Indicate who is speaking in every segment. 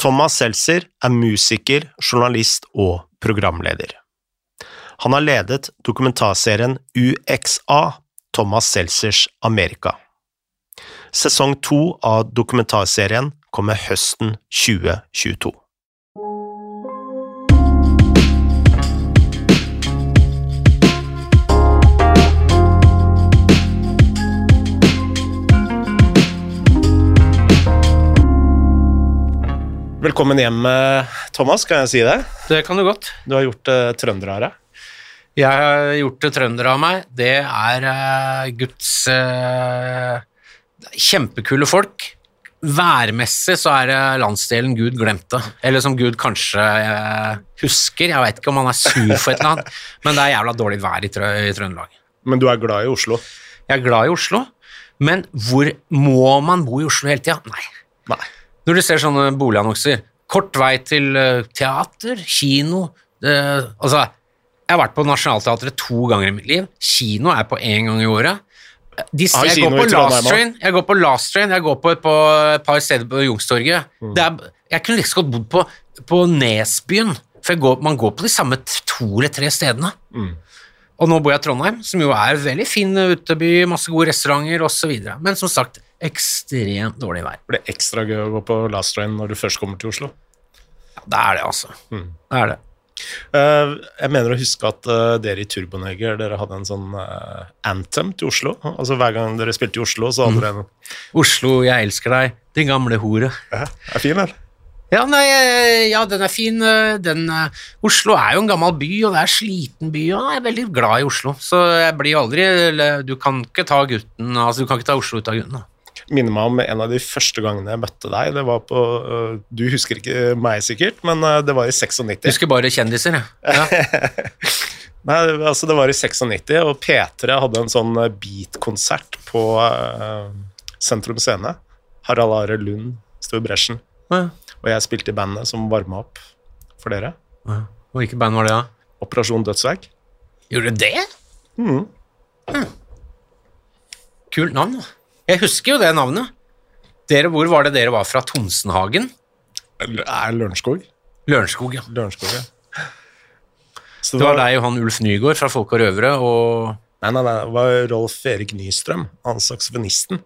Speaker 1: Thomas Seltzer er musiker, journalist og programleder. Han har ledet dokumentarserien UXA, Thomas Seltzers Amerika. Sesong to av dokumentarserien kommer høsten 2022. Velkommen hjem, eh, Thomas, kan jeg si det?
Speaker 2: Det kan du godt.
Speaker 1: Du har gjort uh, trøndere av deg.
Speaker 2: Jeg har gjort det trøndere av meg. Det er uh, Guds uh, kjempekule folk. Værmessig så er det landsdelen Gud glemte, eller som Gud kanskje uh, husker. Jeg veit ikke om han er sur for et eller annet, men det er jævla dårlig vær i, Trø i Trøndelag.
Speaker 1: Men du er glad i Oslo?
Speaker 2: Jeg er glad i Oslo, men hvor må man bo i Oslo hele tida? Nei.
Speaker 1: Nei.
Speaker 2: Når du ser sånne boligannonser, kort vei til eh, teater, kino det, Altså, jeg har vært på Nationaltheatret to ganger i mitt liv. Kino er på én gang i året. De,
Speaker 1: Har
Speaker 2: jeg, går på Last Train, jeg går på Last Train, jeg går på et, på et par steder på Youngstorget.
Speaker 1: Mm.
Speaker 2: Jeg kunne like så godt bodd på, på Nesbyen, for går, man går på de samme to eller tre stedene.
Speaker 1: Mm.
Speaker 2: Og nå bor jeg i Trondheim, som jo er veldig fin uteby, masse gode restauranter osv. Men som sagt, ekstremt dårlig vær.
Speaker 1: Det blir ekstra gøy å gå på Last Train når du først kommer til Oslo.
Speaker 2: Ja, det er det, altså.
Speaker 1: Mm.
Speaker 2: Det er det.
Speaker 1: Uh, jeg mener å huske at uh, dere i Turboneger dere hadde en sånn uh, anthem til Oslo. Altså Hver gang dere spilte i Oslo, så hadde dere en
Speaker 2: Oslo, jeg elsker deg, din gamle hore.
Speaker 1: ja, Er fin, eller?
Speaker 2: Ja, nei, eh, ja, den er fin. eh, Den, eh, Oslo er jo en gammel by, og det er en sliten by, og jeg er veldig glad i Oslo. Så jeg blir aldri Du kan ikke ta gutten Altså, du kan ikke ta Oslo ut av gutten. da.
Speaker 1: Minner meg om en av de første gangene jeg møtte deg. Det var på Du husker ikke meg sikkert, men det var i 96.
Speaker 2: Husker bare kjendiser, jeg. Ja.
Speaker 1: Nei, altså det var i 96, og P3 hadde en sånn beat-konsert på uh, Sentrum Scene. Harald Are Lund sto i bresjen,
Speaker 2: Ja.
Speaker 1: Og jeg spilte i bandet som varma opp for dere.
Speaker 2: Ja. Og hvilket band var det, da?
Speaker 1: Operasjon Dødsverk.
Speaker 2: Gjorde du det?
Speaker 1: Mhm.
Speaker 2: Kult navn, da. Jeg husker jo det navnet. Dere, hvor var det dere var fra? Tonsenhagen?
Speaker 1: Er Lørenskog?
Speaker 2: Lørenskog, ja.
Speaker 1: Lørenskog, ja. Så
Speaker 2: Det var deg og han Ulf Nygaard fra Folk og Røvere og
Speaker 1: Nei, nei, nei, det var Rolf Erik Nystrøm, han saksofonisten.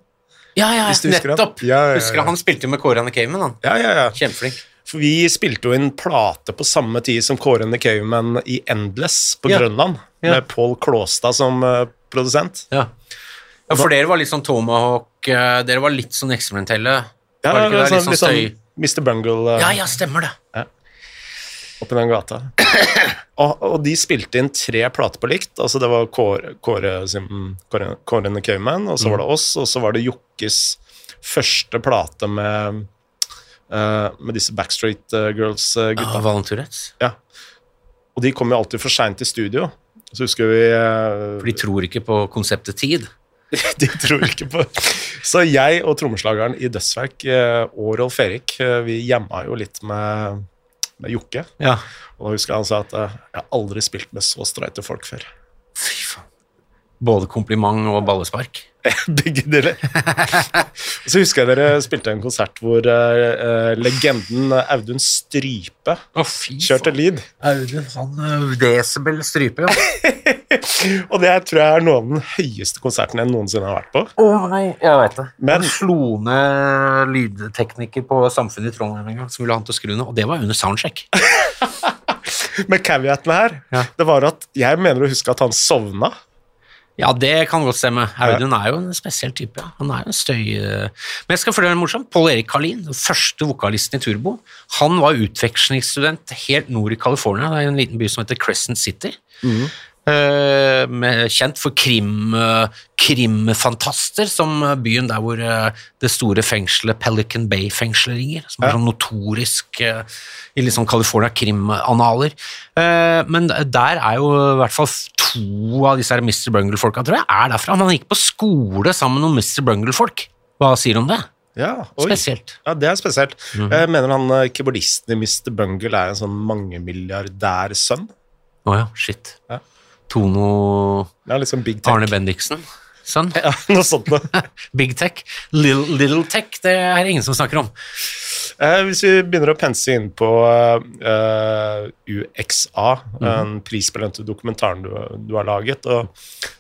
Speaker 2: Ja, ja,
Speaker 1: han.
Speaker 2: nettopp!
Speaker 1: Ja, ja, ja.
Speaker 2: Husker han, han spilte jo med Kåre and the Caveman, han.
Speaker 1: Ja, ja, ja.
Speaker 2: Kjempeflink.
Speaker 1: For vi spilte jo inn plate på samme tid som Kåre and the Caveman i Endless på
Speaker 2: Ja.
Speaker 1: Grønland,
Speaker 2: Ja.
Speaker 1: med Paul Klåstad som uh, produsent.
Speaker 2: Ja. ja, for dere var litt sånn Tomahawk, uh, dere var litt sånn eksperimentelle.
Speaker 1: Ja,
Speaker 2: var det ikke det?
Speaker 1: sånn,
Speaker 2: Litt sånn
Speaker 1: litt sånn. Mr. Bungle Uh,
Speaker 2: Ja, ja, stemmer det.
Speaker 1: Oppi den gata. og, og de spilte inn tre plater på likt. Altså det var Kåre, Kåre, Kåre, Kåre Caveman, og så var det
Speaker 2: Mm.
Speaker 1: oss, og så var det Jokkes første plate med uh, med disse Backstreet eh, Girls-gutta.
Speaker 2: Ja, Valenturettes.
Speaker 1: Ja. Og de kom jo alltid for seint til studio. Så husker vi uh,
Speaker 2: For de tror ikke på konseptet tid.
Speaker 1: De tror ikke på Så jeg og trommeslageren i Dødsverk uh, og Rolf Erik, vi gjemma jo litt med, med Jokke.
Speaker 2: Ja.
Speaker 1: Og da husker jeg han sa at eh, jeg har aldri spilt med så streite folk før.
Speaker 2: Fy faen. Både kompliment og ballespark.
Speaker 1: Begge deler. Og så husker jeg dere spilte en konsert hvor eh, eh, legenden Audun Strype
Speaker 2: oh,
Speaker 1: kjørte lead.
Speaker 2: Audun, han uh, Desibel strype, ja.
Speaker 1: Og det tror jeg er noe av den høyeste konserten jeg noensinne har vært på.
Speaker 2: Å nei, jeg vet det.
Speaker 1: Men-
Speaker 2: Han slo ned lydtekniker på Samfunnet i Trondheim en gang, som ville ha han til å skru ned, og det var under soundcheck.
Speaker 1: Men caveaten her,
Speaker 2: Ja.
Speaker 1: det var at jeg mener å huske at han sovna.
Speaker 2: Ja, det kan godt stemme. Audun er jo en spesiell type. ja. Han er jo en støy... eh, Men jeg skal fortelle en morsomt. Pål Erik Karlin, den første vokalisten i Turbo, han var utvekslingsstudent helt nord i California. Er en liten by som heter Crescent City. Med, kjent for krim, eh, krimfantaster, som byen der hvor eh, det store fengselet Pelican Bay-fengselet ringer. Som er sånn notorisk i i liksom California krimanaler. Eh, men der er jo i hvert fall to av disse her Mr. Bungle-folka, tror jeg, er derfra. Han gikk på skole sammen med noen Mr. Bungle-folk. Hva sier du om det?
Speaker 1: Ja.
Speaker 2: Spesielt.
Speaker 1: Ja, det er spesielt. Jeg mener han eh, keyboardisten i Mr. Bungle er en sånn mangemilliardær sønn.
Speaker 2: Å ja, shit.
Speaker 1: Ja.
Speaker 2: Tono
Speaker 1: litt sånn big tech.
Speaker 2: Arne Bendiksen. Sånn.
Speaker 1: Ja, noe sånt noe.
Speaker 2: Big tech. Little, little tech, det er ingen som snakker om.
Speaker 1: Eh, hvis vi begynner å pense inn på eh, UXA, den prisbelønte dokumentaren du, du har laget, og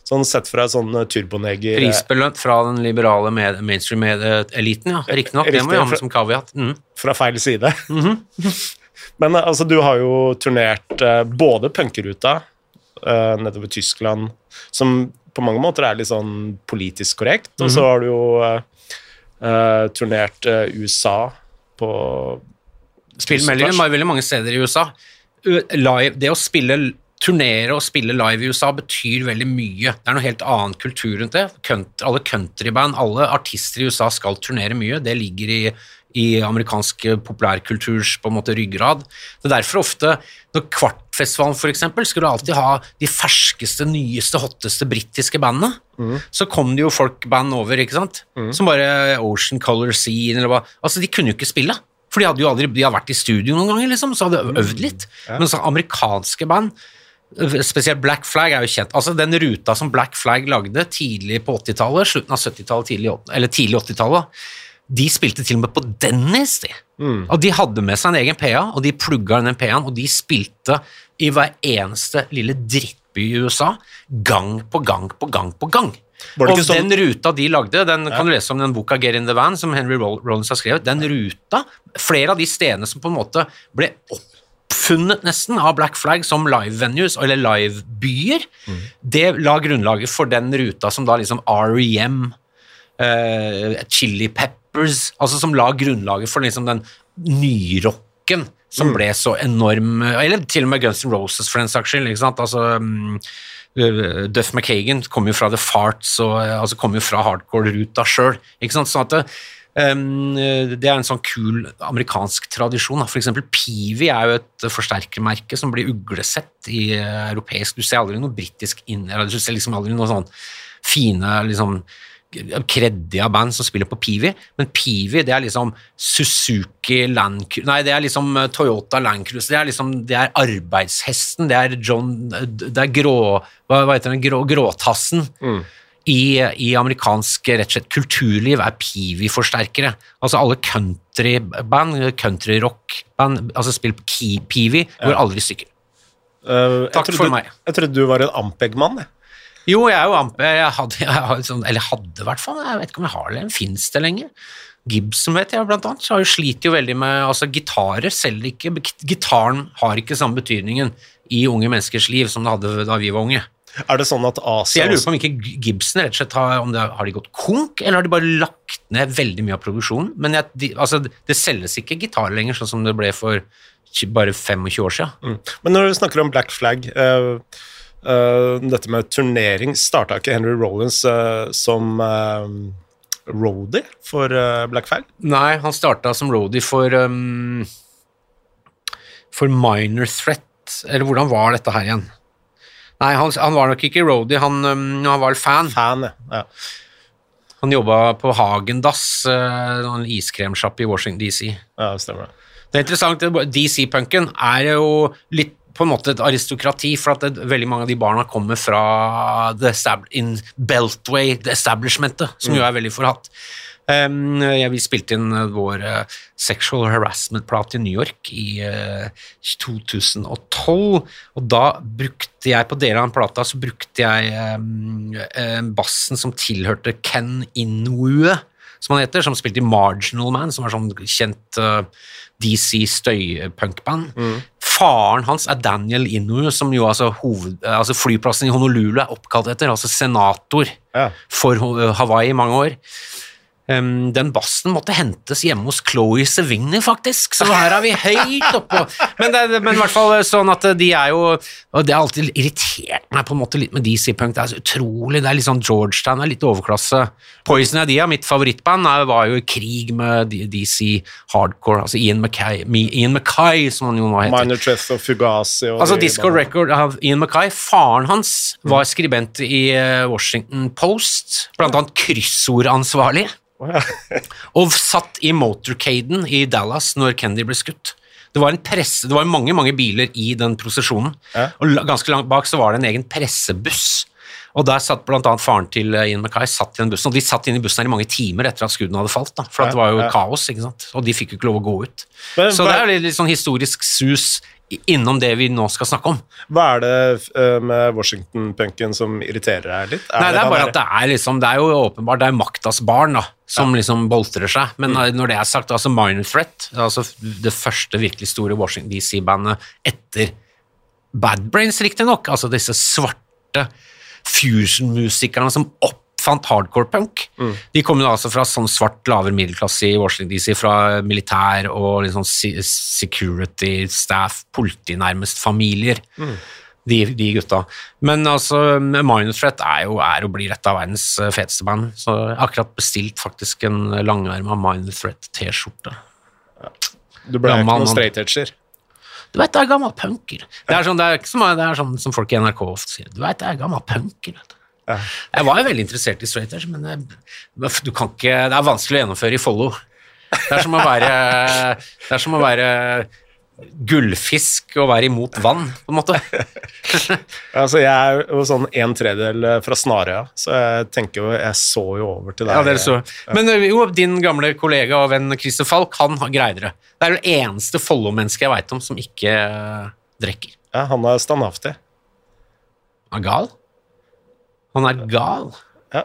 Speaker 1: sånn sett fra sånn turboneger
Speaker 2: Prisbelønt fra den liberale med, mainstream-eliten, ja. Riktignok. Det må vi ha med som kaviat. Mm.
Speaker 1: fra feil side. Men eh, altså, du har jo turnert eh, både punkeruta eh, nedover Tyskland, som på mange måter er litt sånn politisk korrekt, og så har du jo eh, turnert uh, USA på
Speaker 2: Spill
Speaker 1: Tusen
Speaker 2: veldig, mange steder i USA. Live, det å spille turnere og spille live i USA betyr veldig mye. Det er noe helt annen kultur rundt det. Country, alle countryband, alle artister i USA skal turnere mye. Det ligger i, i amerikansk populærkulturs på en måte ryggrad. Det er derfor ofte når Kvartfestivalen for eksempel, skulle alltid ha de ferskeste, nyeste, hotteste britiske bandene. Så kom det jo folk-band over, ikke sant? Som bare Ocean Color Scene eller hva. Altså, de kunne jo ikke spille. For de hadde jo aldri, de hadde vært i studio noen ganger, liksom, så hadde de øvd litt. Men så amerikanske band, spesielt Black Flag, er jo kjent. Altså Den ruta som Black Flag lagde tidlig på 80-tallet, slutten av 70-tallet, tidlig, eller tidlig 80-tallet, de spilte til og med på Dennis, de. Og de hadde med seg en egen PA, og de plugga inn den PA-en, og de spilte i hver eneste lille drittby i USA, gang på gang på gang på gang. Og
Speaker 1: sånn-
Speaker 2: den ruta de lagde, den kan du lese om den boka Get in the Van, som Henry Rollins har skrevet, den ruta, flere av de stedene som på en måte ble oppfunnet nesten av Black Flag som live venues, eller live-byer, det la grunnlaget for den ruta som da liksom R.E.M., uh, Chili Peppers, altså som la grunnlaget for liksom den nyrocken som ble så enorm, eller til og med Guns N' Roses for den saks skyld, ikke sant, altså mm, Duff McKagan kom jo fra The Farts, og uh, altså kom jo fra hardcore-ruta sjøl, sånn at det, um, det er en sånn kul amerikansk tradisjon. da. For eksempel Peavy er jo et forsterkermerke som blir uglesett i uh, europeisk Du ser aldri noe britisk inn, eller du ser liksom aldri noe sånn fine liksom kreddige band som spiller på Pivi, men Pivi det er liksom Suzuki Land Nei, det er liksom eh, Toyota Land Cruiser. Det er liksom det er arbeidshesten, det er John Det er grå Hva, heter den? Grå, gråtassen. I, I amerikansk rett og slett kulturliv er Pivi-forsterkere. Altså alle countryband, countryrockband, altså spiller Pivi, går aldri i stykker.
Speaker 1: Uh,
Speaker 2: Takk
Speaker 1: trodde-
Speaker 2: for meg.
Speaker 1: Jeg trodde du var en Ampeg-mann. jeg.
Speaker 2: Jo, jeg er jo amp... Jeg hadde, jeg hadde sånn, eller hadde i hvert fall, jeg vet ikke om jeg har det, fins det lenger? Gibson vet jeg blant annet, så har jo sliter jo veldig med altså gitarer selger ikke, gitaren har ikke samme betydningen i unge menneskers liv som det hadde da vi var unge.
Speaker 1: Er det sånn at
Speaker 2: Så jeg lurer på om ikke Gibson rett og slett har, om det, har de gått konk, eller har de bare lagt ned veldig mye av produksjonen? Men jeg, de, altså, det selges ikke gitarer lenger, sånn som det ble for bare 25 år siden.
Speaker 1: Mm. Men når du snakker om Black Flag eh, eh, Dette med turnering Starta ikke Henry Rollins uh, som uh, roadie for uh, Black Flag?
Speaker 2: Nei, han starta som roadie for um, For Minor Threat, eller hvordan var dette her igjen? Nei, han, han var nok ikke roadie, han, um, han var vel fan.
Speaker 1: Fan, ja.
Speaker 2: Han jobba på Hagendass, uh, en iskremsjappe i Washington DC.
Speaker 1: Ja, det stemmer. det.
Speaker 2: Det er interessant, DC-punken er jo litt på en måte et aristokrati, for at det, veldig mange av de barna kommer fra the in Beltway, the establishmentet, som jo er veldig forhatt. Um, ja, vi spilte inn uh, vår uh, Sexual Harassment-plate i New York i uh, 2012, og da brukte jeg på deler av den plata så brukte jeg um, uh, bassen som tilhørte Ken Inwue, som han heter, som spilte i Marginal Man, som er sånn kjent DC støypunkband. Faren hans er Daniel Inu, som jo altså, hoved, altså flyplassen i Honolulu er oppkalt etter, altså senator
Speaker 1: Ja.
Speaker 2: for Hawaii i mange år. Um, den bassen måtte hentes hjemme hos Chloé Sevigny, faktisk, så her er vi høyt oppå. Men, det, men i hvert fall sånn at de er jo Og det har alltid irritert meg på en måte litt med DC-punk. Det er så utrolig, det er litt sånn Georgetown, det er litt overklasse. Poison Idea, mitt favorittband, var jo i krig med DC hardcore, altså Ian Mackay, Ian Mackay som han jo nå heter.
Speaker 1: Minor Threat og Fugazi og
Speaker 2: Altså Disco
Speaker 1: bandene.
Speaker 2: Record av Ian Mackay, faren hans var skribent i eh, Washington Post, blant annet kryssordansvarlig,
Speaker 1: Ja.
Speaker 2: og satt i motorcaden i Dallas når Kennedy ble skutt. Det var, en presse, det var mange mange biler i den prosesjonen,
Speaker 1: Ja.
Speaker 2: og ganske langt bak så var det en egen pressebuss. Og der satt annet faren til eh, Ian Mackay satt i den bussen, og de satt inne i bussen her i mange timer etter at skuddene hadde falt, da, for
Speaker 1: Ja,
Speaker 2: det var jo
Speaker 1: ja.
Speaker 2: kaos, ikke sant? og de fikk jo ikke lov å gå ut.
Speaker 1: Men
Speaker 2: Så det er jo litt, sånn historisk sus innom det vi nå skal snakke om.
Speaker 1: Hva er det eh, med Washington-punken som irriterer deg litt?
Speaker 2: Nei, det er bare at det er liksom, det er jo åpenbart, det er maktas barn da, som liksom boltrer seg. Men
Speaker 1: Mm.
Speaker 2: når det er sagt, altså Minor Threat, altså det første virkelig store Washington DC-bandet etter Bad Brains, riktig nok, altså disse svarte fusion-musikerne som oppfant hardcore punk.
Speaker 1: Mm.
Speaker 2: De kom jo altså fra sånn svart lavere middelklasse i Washington DC, fra militær og liksom security staff, politi nærmest, familier. De, de gutta. Men altså, Minor Threat er jo er og blir et av verdens eh, feteste band. Så jeg har akkurat bestilt faktisk en langerma Minor Threat T-skjorte.
Speaker 1: Du ble ikke noen straight edger.
Speaker 2: Du vet, det er gammel punker. Det er sånn, det er det er sånn som folk i NRK ofte sier. Du vet, det er gammel punker. Vet du. Jeg var jo veldig interessert i straight edge, men jeg, du kan ikke, det er vanskelig å gjennomføre i Follo. Det er som å være, det er som å være gullfisk og være imot vann, på en måte.
Speaker 1: Altså, jeg er jo sånn en tredjedel fra Snarøya, så jeg tenker jo Jeg så jo over til deg.
Speaker 2: Ja. Men jo, din gamle kollega og venn Christer Falk, han greide det. Det er det eneste Follo-mennesket jeg veit om som ikke drikker.
Speaker 1: Ja, han er standhaftig.
Speaker 2: Han er gal. Han er gal.
Speaker 1: Ja.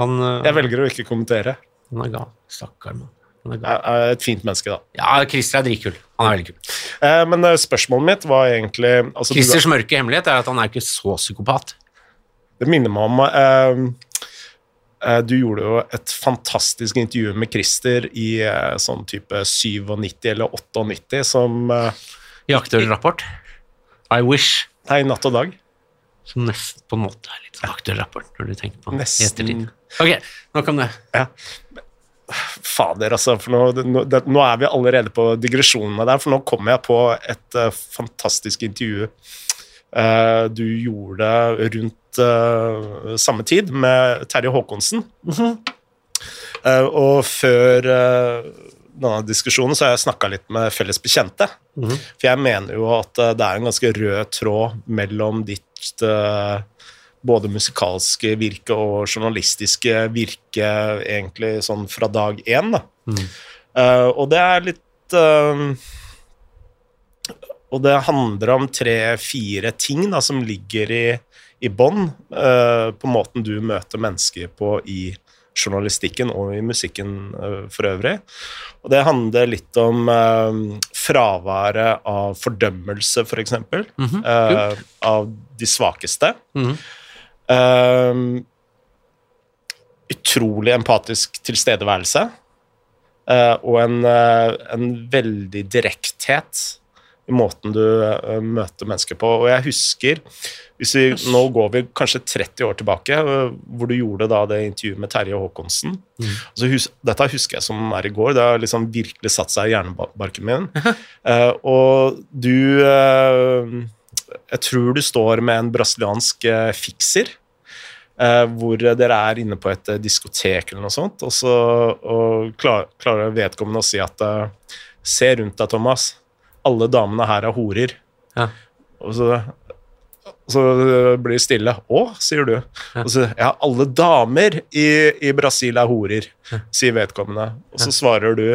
Speaker 2: Han, ø,
Speaker 1: Jeg velger å ikke kommentere.
Speaker 2: han er gal. Stakkar mann.
Speaker 1: Et fint menneske, da.
Speaker 2: Ja, Christer er dritkul. Han er veldig kul.
Speaker 1: Eh, Men eh, spørsmålet mitt var egentlig altså, du-
Speaker 2: Christers mørke hemmelighet er at han er ikke så psykopat.
Speaker 1: Det minner meg om eh, eh, Du gjorde jo et fantastisk intervju med Christer i eh, sånn type 97 eller 98, som eh,
Speaker 2: I rapport. I wish.
Speaker 1: Nei, Natt og dag.
Speaker 2: Som nesten på en måte er litt sånn aktuell rapport, når du tenker på
Speaker 1: Nesten.
Speaker 2: ettertid. Ok, nok om det.
Speaker 1: Ja. Fader, altså. For nå, nå, det, nå er vi allerede på digresjonene der, for nå kommer jeg på et uh, fantastisk intervju uh, du gjorde rundt uh, samme tid med Terje Håkonsen. Eh, og før denne diskusjonen så har jeg snakka litt med felles bekjente. For jeg mener jo at eh, det er en ganske rød tråd mellom ditt eh, både musikalske virke og journalistiske virke egentlig sånn fra dag én. Da. Eh, og det er litt uh, Og det handler om tre-fire ting da, som ligger i, i bånn uh, på måten du møter mennesker på i journalistikken og i musikken eh, for øvrig. Og det handler litt om eh, fraværet av fordømmelse. For eksempel, eh, av de svakeste.
Speaker 2: Mhm.
Speaker 1: Eh, utrolig empatisk tilstedeværelse. eh, og en, eh, en veldig direkthet i måten du eh, møter mennesker på. Og jeg husker hvis vi, Nå går vi kanskje 30 år tilbake, eh, hvor du gjorde da det intervjuet med Terje Håkonsen. Altså, hus, dette husker jeg som er i går. Det har liksom virkelig satt seg i hjernebarken min. uh, og du uh, Jeg tror du står med en brasiliansk uh, fikser. Uh, hvor dere er inne på et diskotek eller noe sånt, og så og klar, klarer vedkommende å si at Se rundt deg, Thomas. Alle damene her er horer.
Speaker 2: Ja.
Speaker 1: Og så, så blir det stille. Å, sier du. Og så, ja, alle damer i, i Brasil er horer, sier vedkommende. Og så svarer du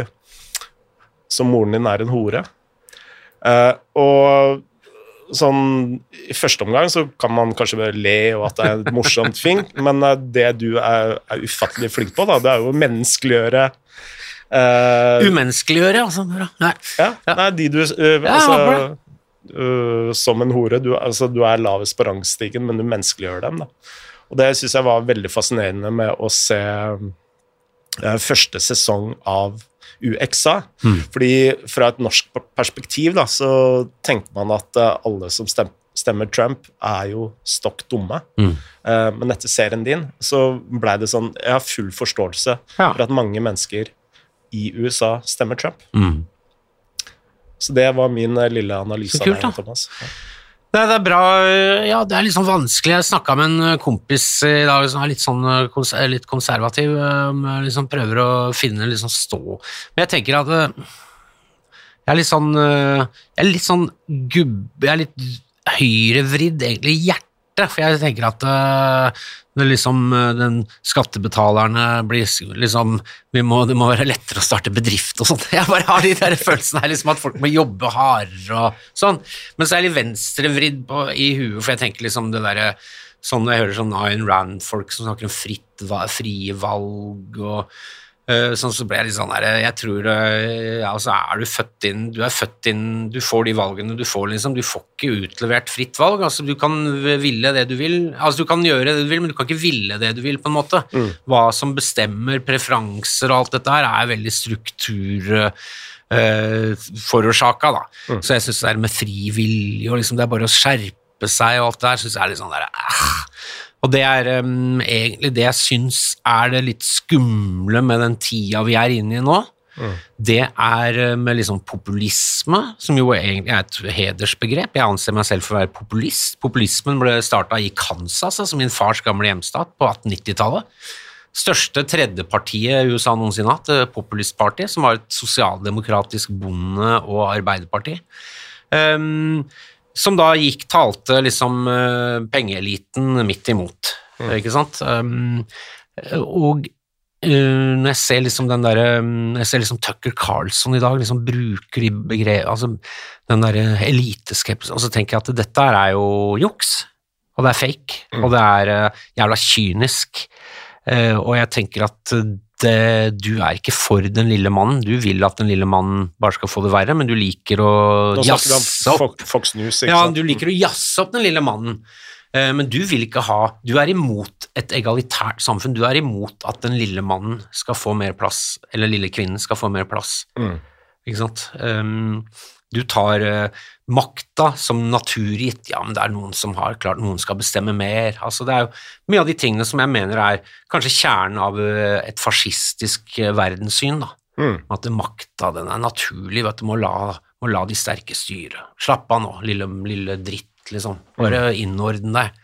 Speaker 1: som moren din er en hore. Eh, og sånn I første omgang så kan man kanskje bare le og at det er et morsomt ting, men eh, det du er, er ufattelig flink på, da, det er jo å menneskeliggjøre eh,
Speaker 2: Umenneskeliggjøre, altså. Nei.
Speaker 1: ja, nei, de du
Speaker 2: uh,
Speaker 1: altså, øh, Som en hore. Du, altså, du er lavest på rangstigen, men du menneskeliggjør dem. Da. Og det syns jeg var veldig fascinerende med å se første sesong av UXA. Fordi fra et norsk perspektiv da, så tenker man at alle som stem, stemmer Trump, er jo stokk dumme.
Speaker 2: Mm.
Speaker 1: Men etter serien din så blei det sånn Jeg har full forståelse
Speaker 2: Ja.
Speaker 1: for at mange mennesker i USA stemmer Trump.
Speaker 2: Mm.
Speaker 1: Så det var min eh, lille analyse
Speaker 2: kult,
Speaker 1: av deg, Thomas.
Speaker 2: Nei, det er bra Ja, det er litt sånn vanskelig. Jeg snakka med en kompis i dag som er litt sånn litt konservativ. liksom Prøver å finne sånn stå Men jeg tenker at jeg er litt sånn Jeg er litt sånn gubb... Jeg er litt høyrevridd, egentlig, i hjertet. Det, for jeg tenker at det liksom, uh, den skattebetalerne blir liksom må, Det må være lettere å starte bedrift og sånn. Jeg bare har de der følelsene her, liksom at folk må jobbe hardere og sånn. Men så er jeg litt venstrevridd i huet, for jeg tenker liksom det derre Sånn jeg hører sånn Ayan Rand-folk som snakker om fritt, frie valg og Eh, Sånn så ble jeg litt sånn der Jeg tror eh, Ja, altså er du født inn Du er født inn Du får de valgene du får, liksom. Du får ikke utlevert fritt valg. Altså, du kan ville det du vil. Altså, du kan gjøre det du vil, men du kan ikke ville det du vil, på en måte. Hva som bestemmer preferanser og alt dette her, er veldig struktur eh, forårsaka, da. Så jeg syns det der med fri vilje og liksom det er bare å skjerpe seg og alt det der, syns jeg er litt sånn der ah. Og det er um, egentlig det jeg syns er det litt skumle med den tida vi er inne i nå. Det er uh, med liksom populisme, som jo egentlig er et hedersbegrep. Jeg anser meg selv for å være populist. Populismen ble starta i Kansas, altså min fars gamle hjemstat, på 1890-tallet. Største tredjepartiet USA noensinne hatt, Populistpartiet, som var et sosialdemokratisk bonde- og arbeiderparti. Um, som da gikk, talte liksom uh, pengeeliten midt imot, ikke sant? Um, og uh, når jeg ser liksom den derre Når jeg ser liksom Tucker Carlson i dag liksom bruker de begrep... Altså den derre eliteskepsis, og så tenker jeg at dette er jo juks, og det er fake, og det er uh, jævla kynisk. Uh, og jeg tenker at det, du er ikke for den lille mannen. Du vil at den lille mannen bare skal få det verre, men du liker å jazze opp
Speaker 1: Fox News,
Speaker 2: ja, du liker å jazze opp den lille mannen, eh, men du vil ikke ha Du er imot et egalitært samfunn. Du er imot at den lille mannen skal få mer plass, eller lille kvinnen skal få mer plass.
Speaker 1: Mm.
Speaker 2: Ikke sant? Um, du tar uh, makta som naturgitt. Ja, men det er noen som har klart Noen skal bestemme mer. Altså, det er jo mye av de tingene som jeg mener er kanskje kjernen av uh, et fascistisk uh, verdenssyn. da.
Speaker 1: Mm.
Speaker 2: At makta den er naturlig, vet du må la, må la de sterke styre. Slapp av nå, lille, lille dritt, liksom. Bare innordne deg.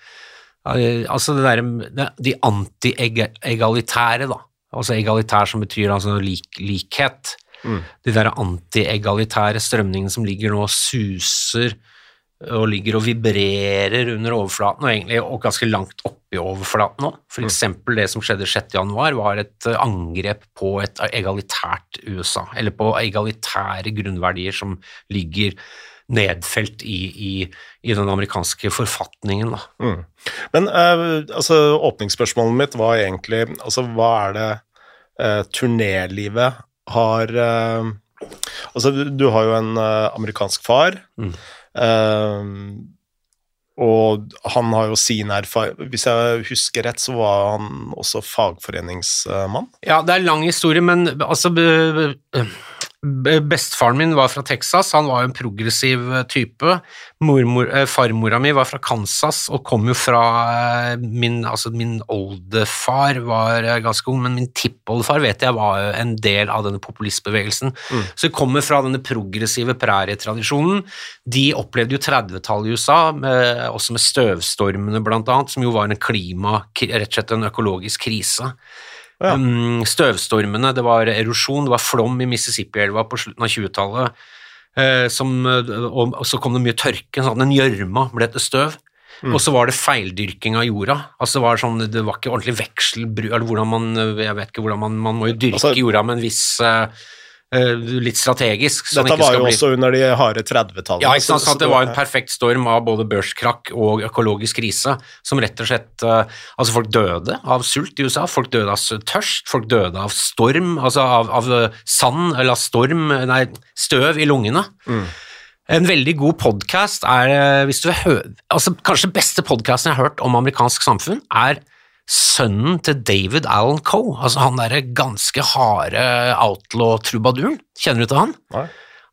Speaker 2: Altså det derre De anti-egalitære, da. Altså egalitær som betyr altså lik, likhet. De der anti-egalitære strømningene som ligger nå og suser og ligger og vibrerer under overflaten, og egentlig og ganske langt oppi overflaten nå. For eksempel det som skjedde 6. januar, var et eh, angrep på et egalitært USA, eller på egalitære grunnverdier som ligger nedfelt i, i, i den amerikanske forfatningen.
Speaker 1: Mm. Men uh, altså, åpningsspørsmålet mitt var egentlig altså, Hva er det uh, turnélivet har eh, Altså, du, har jo en eh, amerikansk far,
Speaker 2: Mm.
Speaker 1: eh, og han har jo sin erfaring Hvis jeg husker rett, så var han også fagforeningsmann.
Speaker 2: Ja, det er en lang historie, men altså Bestefaren min var fra Texas, han var jo en progressiv eh, type. Mormor, eh, farmora mi var fra Kansas og kom jo fra eh, min Altså, min oldefar var ganske ung, men min tippoldefar vet jeg var en del av denne populistbevegelsen. Så vi kommer fra denne progressive prærietradisjonen. De opplevde jo 30-tallet i USA, med, også med støvstormene blant annet, som jo var en klima, rett og slett en økologisk krise.
Speaker 1: Ja.
Speaker 2: Um, støvstormene, det var erosjon, det var flom i Mississippi-elva på slutten av 20-tallet. Uh, eh, og, og så kom det mye tørke, sånn en gjørma ble til støv. Og så var det feildyrking av jorda. Altså Det var sånn, det var ikke ordentlig vekselbruk man, Jeg vet ikke hvordan man Man må jo dyrke
Speaker 1: Altså-
Speaker 2: jorda med en viss eh, eh, Litt strategisk. så
Speaker 1: Dette var jo
Speaker 2: bli-
Speaker 1: også under de harde 30-tallene.
Speaker 2: ja, ikke sant, så-
Speaker 1: så
Speaker 2: det var en perfekt storm av både børskrakk og økologisk krise, som rett og slett eh, Altså, folk døde av sult i USA, folk døde av tørst, folk døde av storm, altså av, av eh, sand, eller av storm, nei, støv i lungene. En veldig god podkast er eh, hvis du vil høre altså Kanskje beste podkasten jeg har hørt om amerikansk samfunn, er sønnen til David Allen Coe, altså han derre ganske harde outlaw-trubaduren. Kjenner du til han?
Speaker 1: Nei.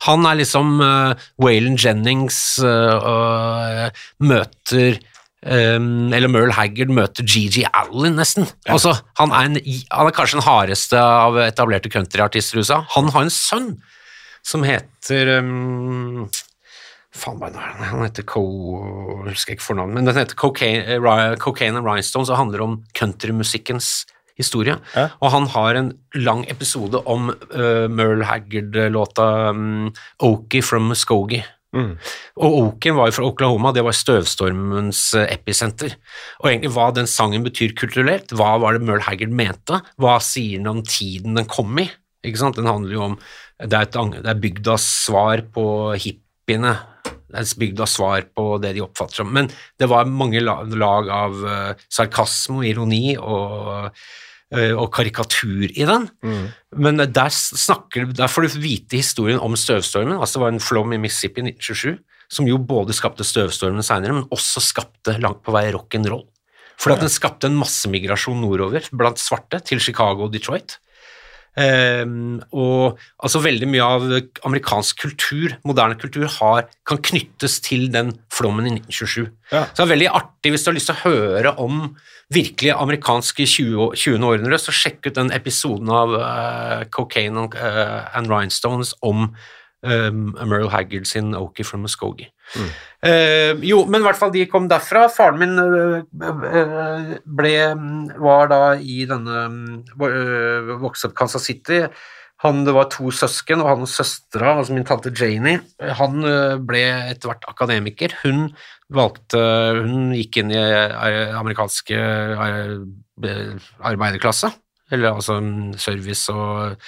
Speaker 2: Han er liksom uh, Waylon Jennings uh, uh, møter um, Eller Merle Haggard møter Gigi Allen, nesten. Altså, han, er en, han er kanskje den hardeste av etablerte countryartister i USA. Han har en sønn som heter um, Faen, hva er det? han heter Co... Jeg husker ikke fornavnet, men den heter Cocaine, eh, Cocaine and Rhinestones og handler om countrymusikkens historie.
Speaker 1: Ja.
Speaker 2: Og han har en lang episode om uh, Merle Haggard-låta um, Okie from Muskogee.
Speaker 1: Mm.
Speaker 2: Og Oken var jo fra Oklahoma, det var støvstormens eh, episenter. Og egentlig hva den sangen betyr kulturelt, hva var det Merle Haggard mente, hva sier den om tiden den kom i? Ikke sant? Den handler jo om Det er, et, det er bygdas svar på hippiene. Bygdas svar på det de oppfatter som Men det var mange lag av eh, sarkasme og ironi og, eh, og karikatur i den.
Speaker 1: Mm.
Speaker 2: Men der, snakker, der får du vite historien om støvstormen. altså Det var en flom i Mississippi i 1927 som jo både skapte støvstormen seinere, men også skapte langt på vei rock'n'roll. Fordi at den skapte en massemigrasjon nordover blant svarte til Chicago og Detroit. Ehm, og altså veldig mye av amerikansk kultur, moderne kultur, har, kan knyttes til den flommen i 1927.
Speaker 1: Ja.
Speaker 2: Så det er veldig artig hvis du har lyst til å høre om virkelig amerikanske 20. 20. århundre, så sjekk ut den episoden av uh, Cocaine and, uh, and Rhinestones om um, Merle Haggard sin Okie from Muskogee. Eh, jo, men i hvert fall de kom derfra. Faren min eh, ble, var da i denne uh, Vokste opp Kansas City. Han, det var to søsken, og han og søstera, altså min tante Janie, han ble etter hvert akademiker. Hun valgte Hun gikk inn i amerikanske arbeiderklasse, eller altså mm, service og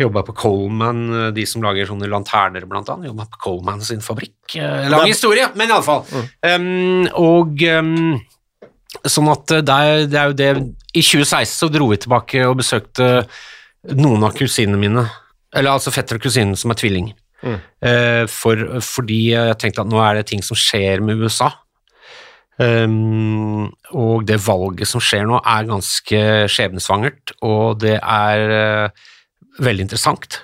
Speaker 2: Jobba på Coleman, de som lager sånne lanterner, blant annet. Jobba på Coleman sin fabrikk. Eh, Lang historie, men iallfall. Um, og um, sånn at det er, det er jo det I 2016 så dro vi tilbake og besøkte noen av kusinene mine. Eller altså fetter og kusine som er tvilling.
Speaker 1: Mm.
Speaker 2: Uh, for, fordi jeg tenkte at nå er det ting som skjer med USA. Um, og det valget som skjer nå, er ganske skjebnesvangert, og det er eh, veldig interessant.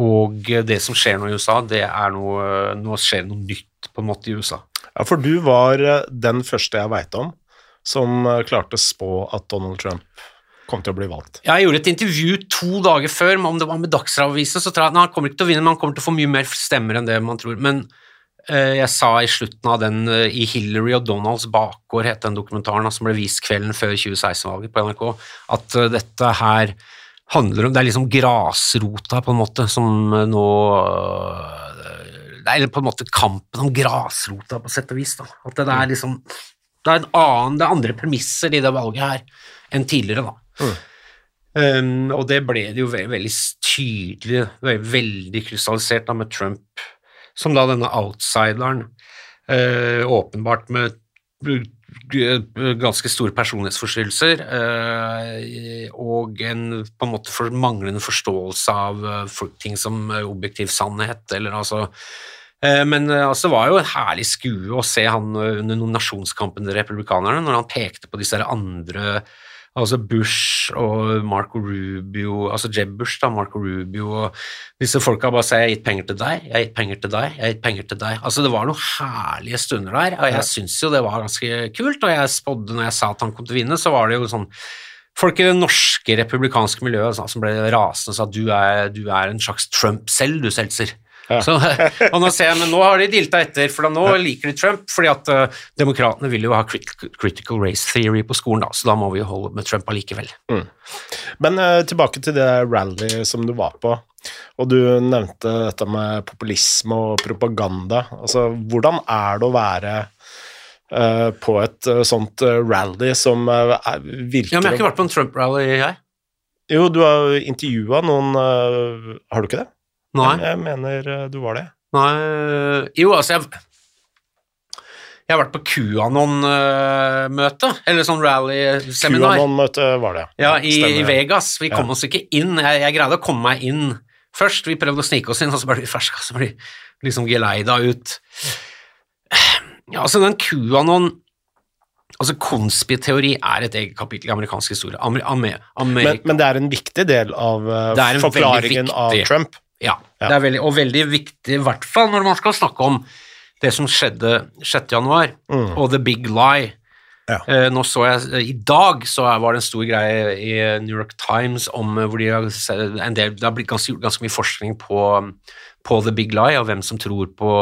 Speaker 2: Og det som skjer nå i USA, det er noe Nå skjer noe nytt på en måte i USA.
Speaker 1: Ja, for du var eh, den første jeg veit om som eh, klarte å spå at Donald Trump kom til å bli valgt.
Speaker 2: Ja, Jeg gjorde et intervju to dager før, om det var med Dagsavisen, så tror jeg at han kommer ikke til å vinne, men han kommer til å få mye mer stemmer enn det man tror. Men eh, jeg sa i slutten av den, eh, i Hillary og Donalds bakgård, het den dokumentaren som ble vist kvelden før 2016-valget på NRK, at dette her handler om Det er liksom grasrota, på en måte, som eh, nå øh, Det er på en måte kampen om grasrota, på sett og vis. da. At det er liksom Det er en annen, det er andre premisser i det valget her enn tidligere, da. Um, og det ble det jo veldig, veldig tydelig, veldig, krystallisert da med Trump, som da denne outsideren, uh, åpenbart med ganske store personlighetsforstyrrelser, eh, og en på en måte for manglende forståelse av eh, ting som eh, objektiv sannhet, eller altså eh, men eh, altså, det var jo en herlig skue å se han eh, under nominasjonskampen til republikanerne, når han pekte på disse andre Altså Bush og Marco Rubio, altså Jeb Bush, da, Marco Rubio og disse folka bare sa 'jeg har gitt penger til deg, jeg har gitt penger til deg, jeg har gitt penger til deg'. Altså Det var noen herlige stunder der, og jeg syns jo det var ganske kult. Og jeg spådde når jeg sa at han kom til å vinne, så var det jo sånn Folk i det norske republikanske miljøet som ble rasende og sa at du er, du er en slags Trump selv, du, Seltzer. Så, og nå ser jeg, men nå har de dilta etter, for nå liker de Trump, fordi at uh, demokratene vil jo ha critical, race theory på skolen, da, så da må vi jo holde med Trump allikevel.
Speaker 1: Men uh, tilbake til det rally som du var på, og du nevnte dette med populisme og propaganda. Altså, hvordan er det å være uh, på et sånt rally som virker
Speaker 2: Ja, men jeg har ikke vært på en Trump-rally, jeg.
Speaker 1: Jo, du har intervjua noen Har du ikke det?
Speaker 2: Nei.
Speaker 1: Jeg mener eh, du var det.
Speaker 2: Nei Jo, altså, jeg Jeg har vært på QAnon-møte, eller sånn rally-seminar.
Speaker 1: QAnon-møte var det.
Speaker 2: Ja, i, i. Vegas. Vi kom
Speaker 1: Ja.
Speaker 2: oss ikke inn. Jeg, jeg greide å komme meg inn først. Vi prøvde å snike oss inn, og så ble vi ferska, så ble vi liksom geleida ut. Ja, altså, den QAnon Altså, konspiteori er et eget kapittel i amerikansk historie. Amer, Amer,
Speaker 1: Men, men det er en viktig del av eh, forklaringen av Trump.
Speaker 2: Ja. Det er veldig, og veldig viktig, i hvert fall når man skal snakke om det som skjedde 6. januar,
Speaker 1: Mm.
Speaker 2: og The Big Lie.
Speaker 1: Ja.
Speaker 2: Eh, nå så jeg, I dag så var det en stor greie i New York Times om eh, hvor de har en del, det har blitt ganske, ganske mye forskning på, på The Big Lie, og hvem som tror på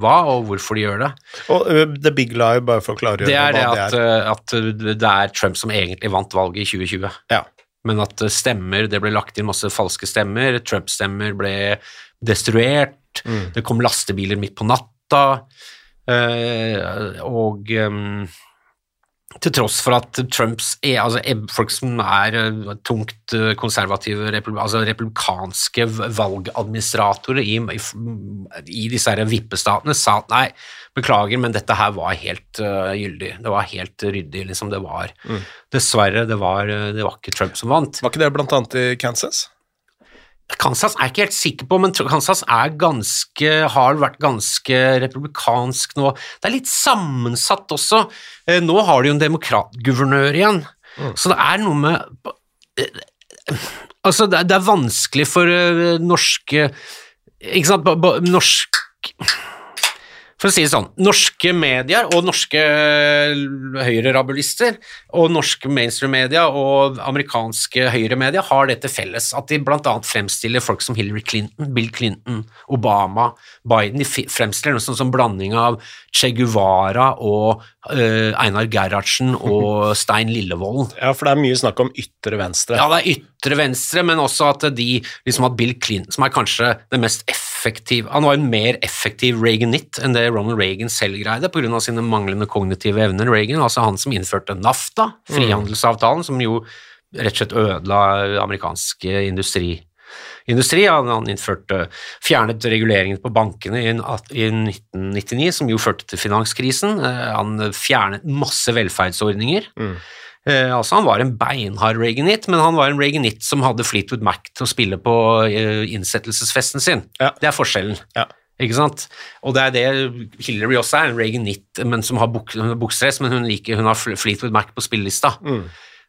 Speaker 2: hva, og hvorfor de gjør det.
Speaker 1: Og uh, The Big Lie, bare for å klargjøre
Speaker 2: Det er det at,
Speaker 1: det er.
Speaker 2: eh, at det er Trump som egentlig vant valget i 2020.
Speaker 1: Ja.
Speaker 2: Men at eh, stemmer, det ble lagt inn masse falske stemmer, Trump-stemmer ble destruert, Mm. Det kom lastebiler midt på natta, eh, og eh, til tross for at Trumps er, altså, er folk som er eh, tungt eh, konservative, altså republikanske valgadministratorer i, i, disse her vippestatene, sa at nei, beklager, men dette her var helt uh, gyldig. Det var helt ryddig, liksom. Det var Dessverre, det var, det var ikke Trump som vant.
Speaker 1: Var ikke det blant annet i Kansas?
Speaker 2: Kansas er jeg ikke helt sikker på, men Kansas er ganske, har vært ganske republikansk nå. Det er litt sammensatt også. Eh, Nå har de jo en demokratguvernør igjen, så det er noe med eh, Altså, det er, vanskelig for eh, norske Ikke sant, norsk for å si det sånn, norske medier og norske høyrerabulister og norske mainstream-media og amerikanske høyremedia har det til felles at de annet fremstiller folk som Hillary Clinton, Bill Clinton, Obama, Biden. De fremstiller noe sånn som blanding av Che Guevara og uh, Einar Gerhardsen og Stein Lillevolden.
Speaker 1: Ja, for det er mye snakk om ytre venstre.
Speaker 2: Ja, det er ytre venstre, men også at de, liksom at Bill Clinton, som er kanskje det mest effektive Han var en mer effektiv Reaganitt enn det Ronald Reagan selv greide, pga. sine manglende kognitive evner. Reagan, altså han som innførte NAFTA, frihandelsavtalen, som jo rett og slett ødela amerikansk industri. Industri, han, han innførte, fjernet reguleringen på bankene i, i 1999, som jo førte til finanskrisen. Eh, Han fjernet masse velferdsordninger. Eh, altså Han var en beinhard reaganit, men han var en reaganit som hadde Fleetwood Mac til å spille på eh, innsettelsesfesten sin.
Speaker 1: Ja.
Speaker 2: Det er forskjellen.
Speaker 1: Ja.
Speaker 2: Ikke sant? Og det er det Hillary også er, en reaganit men som har buk buksedress, men hun, liker, hun har Fleetwood Mac på spillelista.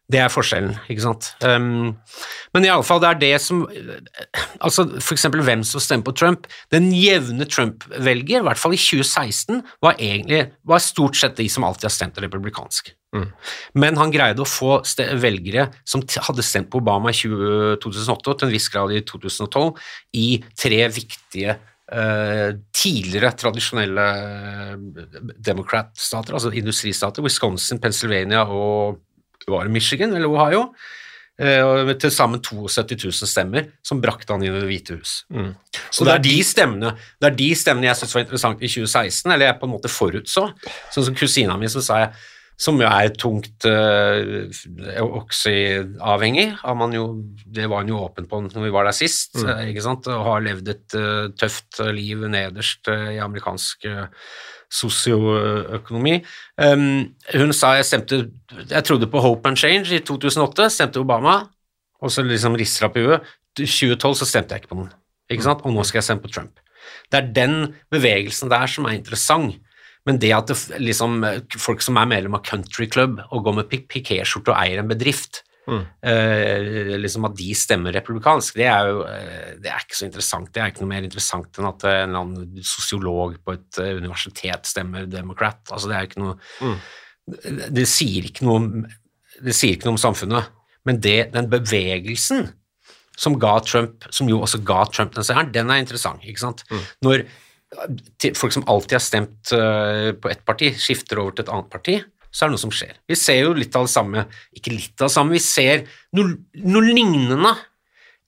Speaker 2: Det er forskjellen, ikke sant. Um, men i alle fall, det er det som Altså, for eksempel hvem som stemmer på Trump. Den jevne Trump-velger, i hvert fall i 2016, var egentlig var stort sett de som alltid har stemt republikansk. Men han greide å få velgere som hadde stemt på Obama i 2008, og til en viss grad i 2012, i tre viktige eh, tidligere tradisjonelle eh, Democrat-stater, altså industristater, Wisconsin, Pennsylvania og var Michigan eller Ohio, eh, til sammen 72 000 stemmer som brakte han inn i Det hvite hus. Så det er de stemmene det er de stemmene jeg syntes var interessant i 2016, eller jeg på en måte forutså. Sånn som kusina mi som sa jeg, som jo er tungt uh, oxy-avhengig, man jo, det var han jo åpen på når vi var der sist, Mm. ikke sant, og har levd et uh, tøft liv nederst uh, i amerikansk uh, sosioøkonomi. Um, hun sa jeg stemte, jeg trodde på Hope and Change i 2008, stemte Obama, og så liksom rister opp i huet. I 2012 så stemte jeg ikke på noen, ikke sant? og nå skal jeg stemme på Trump. Det er den bevegelsen der som er interessant. Men det at det, liksom, folk som er medlem av country club og går med pik pikéskjorte og eier en bedrift, eh, liksom at de stemmer republikansk, det er jo eh, det er ikke så interessant. Det er ikke noe mer interessant enn at eh, en eller annen sosiolog på et eh, universitet stemmer democrat. Altså, det er ikke noe det, det sier ikke noe om det sier ikke noe om samfunnet, men det, den bevegelsen som ga Trump, som jo også ga Trump den seieren, den er interessant. ikke sant? Når til folk som alltid har stemt eh, på ett parti, skifter over til et annet parti, så er det noe som skjer. Vi ser jo litt av det samme, ikke litt av det samme, vi ser noe, noe lignende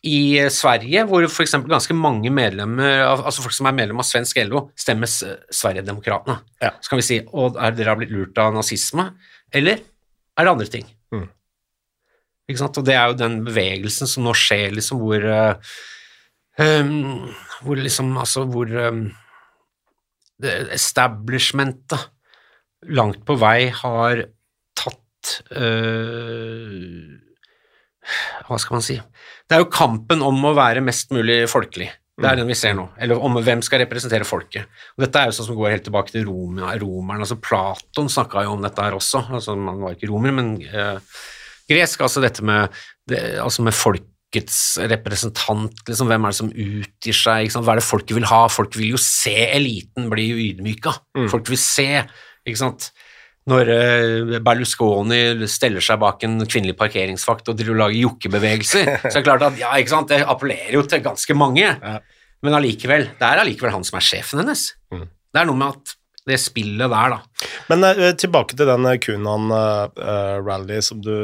Speaker 2: i eh, Sverige, hvor f.eks. ganske mange medlemmer, altså folk som er medlem av svensk LO, stemmer S- Sverigedemokraterna.
Speaker 1: Ja.
Speaker 2: Så kan vi si å, er dere har blitt lurt av nazisme, eller er det andre ting?
Speaker 1: Mm.
Speaker 2: Ikke sant? Og det er jo den bevegelsen som nå skjer, liksom, hvor eh, um, Hvor liksom, altså, hvor um, establishmentet langt på vei har tatt øh, Hva skal man si Det er jo kampen om å være mest mulig folkelig. Det er den vi ser nå. Eller om hvem skal representere folket. Og dette er jo sånn som går helt tilbake til romerne. romerne. altså Platon snakka jo om dette her også. altså Man var ikke romer, men øh, gresk. Altså dette med, det, altså med folkets representant. liksom Hvem er det som utgir seg? Sant? Hva er det folket vil ha? Folk vil jo se eliten bli ydmyka. Folk vil se, ikke sant når eh, Berlusconi steller seg bak en kvinnelig parkeringsvakt og driver og lager jokkebevegelser, så er det klart at ja, ikke sant, det appellerer jo til ganske mange. Men allikevel, det er allikevel han som er sjefen hennes. Det er noe med at det spillet der, da.
Speaker 1: Men uh, tilbake til den eh, Kunan-rally som du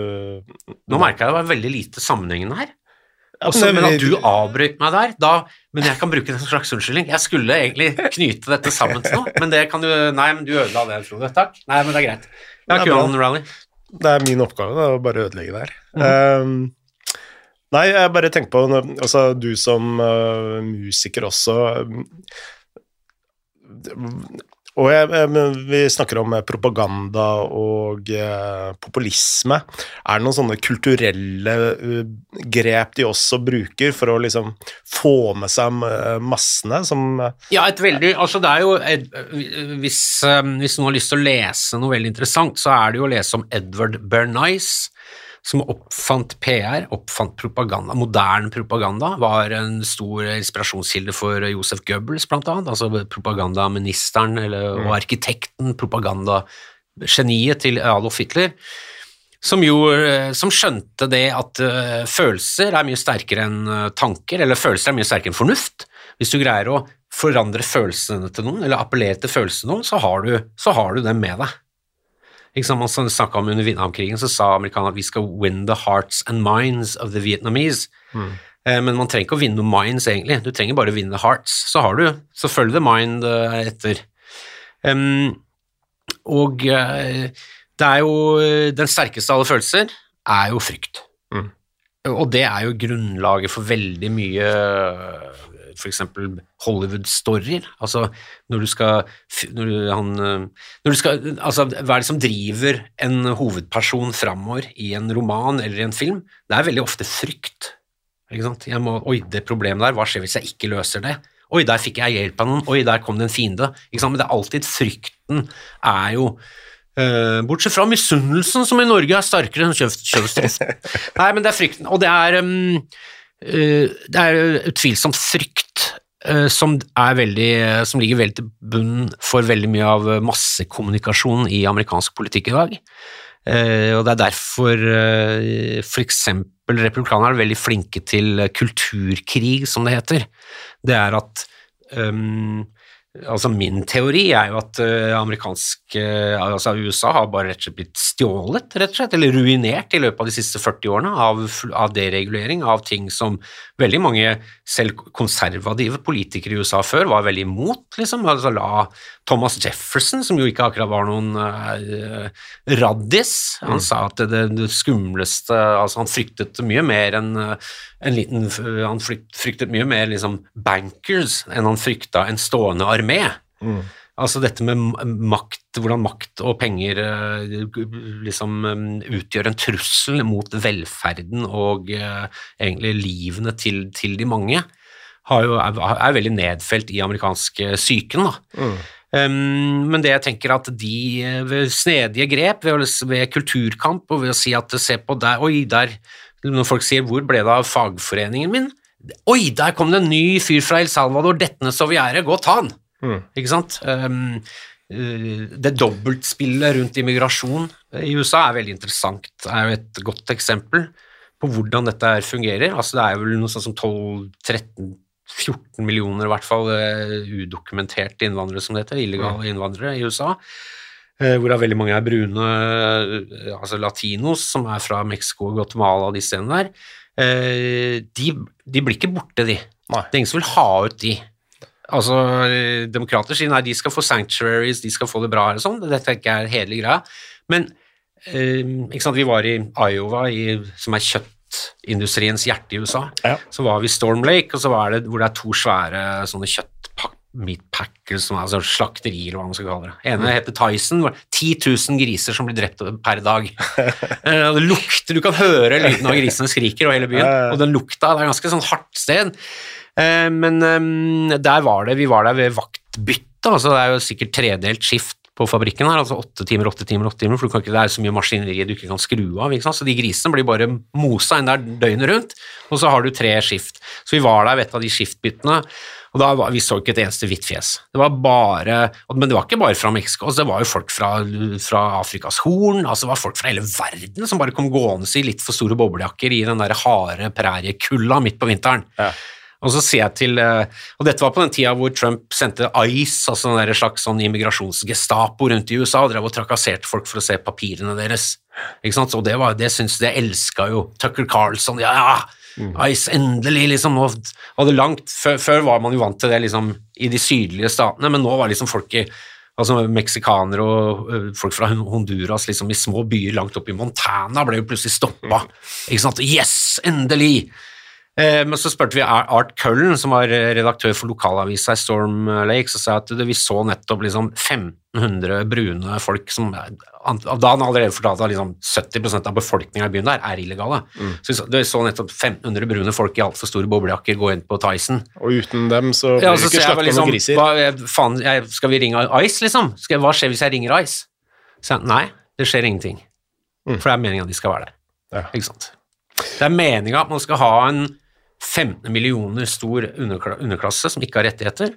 Speaker 2: Nå merka jeg det var veldig lite sammenhengende her.
Speaker 1: Ja, men
Speaker 2: at du avbrøt meg der, da Men jeg kan bruke det som en slags unnskyldning. Jeg skulle egentlig knyte dette sammen til noe, men det kan du Nei, men du ødela det, Frode. Takk. Nei, men det er greit.
Speaker 1: Det er.
Speaker 2: QAnon Rally.
Speaker 1: Det er min oppgave da, å bare ødelegge det her. Um, nei, jeg bare tenker på altså, Du som uh, musiker også um, og jeg, jeg, men Vi snakker om eh, propaganda og eh, populisme. Er det noen sånne kulturelle uh, grep de også bruker for å liksom få med seg eh, massene, som eh,
Speaker 2: Ja, et veldig Altså, det er jo et, hvis, eh, hvis noen har lyst til å lese noe veldig interessant, så er det jo å lese om Edward Bernice, som oppfant PR, oppfant propaganda. Moderne propaganda var en stor inspirasjonskilde for Josef Goebbels, blant annet. Altså propagandaministeren eller, og arkitekten, propagandageniet til Adolf Hitler. Som jo eh, som skjønte det at eh, følelser er mye sterkere enn eh, tanker, eller følelser er mye sterkere enn fornuft. Hvis du greier å forandre følelsene til noen, eller appellere til følelsene til noen, så har du, så har du dem med deg. Sant, Man snakka om under Vietnamkrigen, så sa amerikanerne at vi skal win the hearts and minds of the Vietnamese. Eh, Men man trenger ikke å vinne noen minds, egentlig. Du trenger bare å vinne hearts. Så har du så følg the mind eh, etter. Um, og uh, det er jo Den sterkeste av alle følelser er jo frykt.
Speaker 1: Mm.
Speaker 2: Og det er jo grunnlaget for veldig mye f.eks. Hollywood-storyer. Altså når du skal, når du, han, eh, når du skal altså, Hva er det som driver en hovedperson framover i en roman eller i en film? Det er veldig ofte frykt. Ikke sant? Må, Oi, det problemet der, hva skjer hvis jeg ikke løser det? Oi, der fikk jeg hjelp av noen. Oi, der kom det en fiende. Ikke sant? Men det er alltid frykten er jo Uh, Bortsett fra misunnelsen, som i Norge er sterkere enn kjø- Nei, men det er frykten. Og det er um, Det er utvilsomt frykt eh, som, veldig, som ligger veldig til bunn for veldig mye av massekommunikasjon i amerikansk politikk i dag. Eh, og det er derfor f.eks. republikanerne er veldig flinke til kulturkrig, som det heter. Det er at um, Altså Min teori er jo at uh, amerikansk uh, altså USA har bare rett og slett blitt stjålet, rett og slett, eller ruinert i løpet av de siste 40 årene av, av deregulering, av ting som veldig mange selv konservative politikere i USA før var veldig imot. liksom, altså La Thomas Jefferson, som jo ikke akkurat var noen uh, raddis, han sa at det, det skumleste altså Han fryktet mye mer enn uh, en liten Han fryktet mye mer liksom bankers enn han frykta en stående armé. Altså dette med makt, hvordan makt og penger eh, liksom eh, utgjør en trussel mot velferden og eh, egentlig livene til, til de mange, har jo, er, er veldig nedfelt i amerikansk eh, psyken. da. Um, men det jeg tenker at de eh, ved snedige grep, ved, ved kulturkamp og ved å si at se på der, oi, der Når folk sier 'hvor ble det av fagforeningen min'? Oi, der kom det en ny fyr fra El Salvador, dettende så vi er, gå ta han! Ikke sant? Um, det dobbeltspillet rundt immigrasjon i USA er veldig interessant. Det er jo et godt eksempel på hvordan dette fungerer. Altså, det er vel noe sånt som 12-13-14 millioner i hvert fall eh, udokumenterte innvandrere, som det heter, illegale innvandrere i USA. eh, Hvorav veldig mange er brune, eh, altså latinos, som er fra Mexico, Guatemala og de stedene der. De, de blir ikke borte, de.
Speaker 1: Nei.
Speaker 2: Det er ingen som vil ha ut de. Altså, Demokrater sier nei, de skal få sanctuaries, de skal få det bra, og sånn. Det tenker jeg er hederlig greia. Men vi var i Iowa, i, som er kjøttindustriens hjerte i USA.
Speaker 1: Ja.
Speaker 2: Så var vi Storm Lake, og så var det, hvor det er to svære sånne er altså slakterier, eller hva man skal kalle det. ene heter Tyson. hvor 10 000 griser som blir drept per dag. Eh, det lukter, Du kan høre lyden av grisene skriker over hele byen, og den lukta Det er ganske sånn hardt sted. Eh, Men eh, der var det, vi var der ved vaktbytte, altså det er jo sikkert tredelt skift på fabrikken her, altså åtte timer, åtte timer, åtte timer, for ikke, det er så mye maskineri du ikke kan skru av, så de grisene blir bare mosa inn der døgnet rundt, og så har du tre skift. Så vi var der ved et av de skiftbyttene, og da var, vi så ikke et eneste hvitt fjes. Det var bare, men det var ikke bare fra Mexico, altså det var jo folk fra, fra Afrikas horn, altså det var folk fra hele verden som bare kom gående i litt for store boblejakker i den der harde præriekulda midt på vinteren.
Speaker 1: Ja.
Speaker 2: Og så ser jeg til, eh, og dette var på den tida hvor Trump sendte ICE, altså en slags sånn immigrasjonsgestapo rundt i USA, og drev og trakasserte folk for å se papirene deres. Ikke sant? Og det, var, det syns jeg elska jo Tucker Carlson. Ja, ja, Ice, endelig, liksom. Nå hadde langt, før, før var man jo vant til det liksom, i de sydlige statene, men nå var liksom folk i altså Meksikanere og folk fra Honduras liksom, i små byer langt oppe i Montana ble jo plutselig stoppa. Ikke sant? Yes, endelig! Eh, men så spurte vi Art Cullen, som var eh, redaktør for lokalavisa i Storm Lake, så sa at vi så nettopp liksom 1500 brune folk som Da han allerede fortalte at liksom 70% av befolkninga i byen der er illegale. Så vi så, vi så nettopp 1500 brune folk i altfor store boblejakker gå inn på Tyson.
Speaker 1: Og uten dem så blir
Speaker 2: Ja,
Speaker 1: det
Speaker 2: så
Speaker 1: ikke
Speaker 2: sier
Speaker 1: slakta
Speaker 2: liksom,
Speaker 1: noen griser.
Speaker 2: hva, eh, faen, jeg, skal vi ringe Ice, liksom? Skal, hva skjer hvis jeg ringer Ice? Så nei, det skjer ingenting. For det er meninga de skal være der.
Speaker 1: Ja.
Speaker 2: Ikke sant? Det er meninga at man skal ha en 15 millioner stor underklasse som ikke har rettigheter.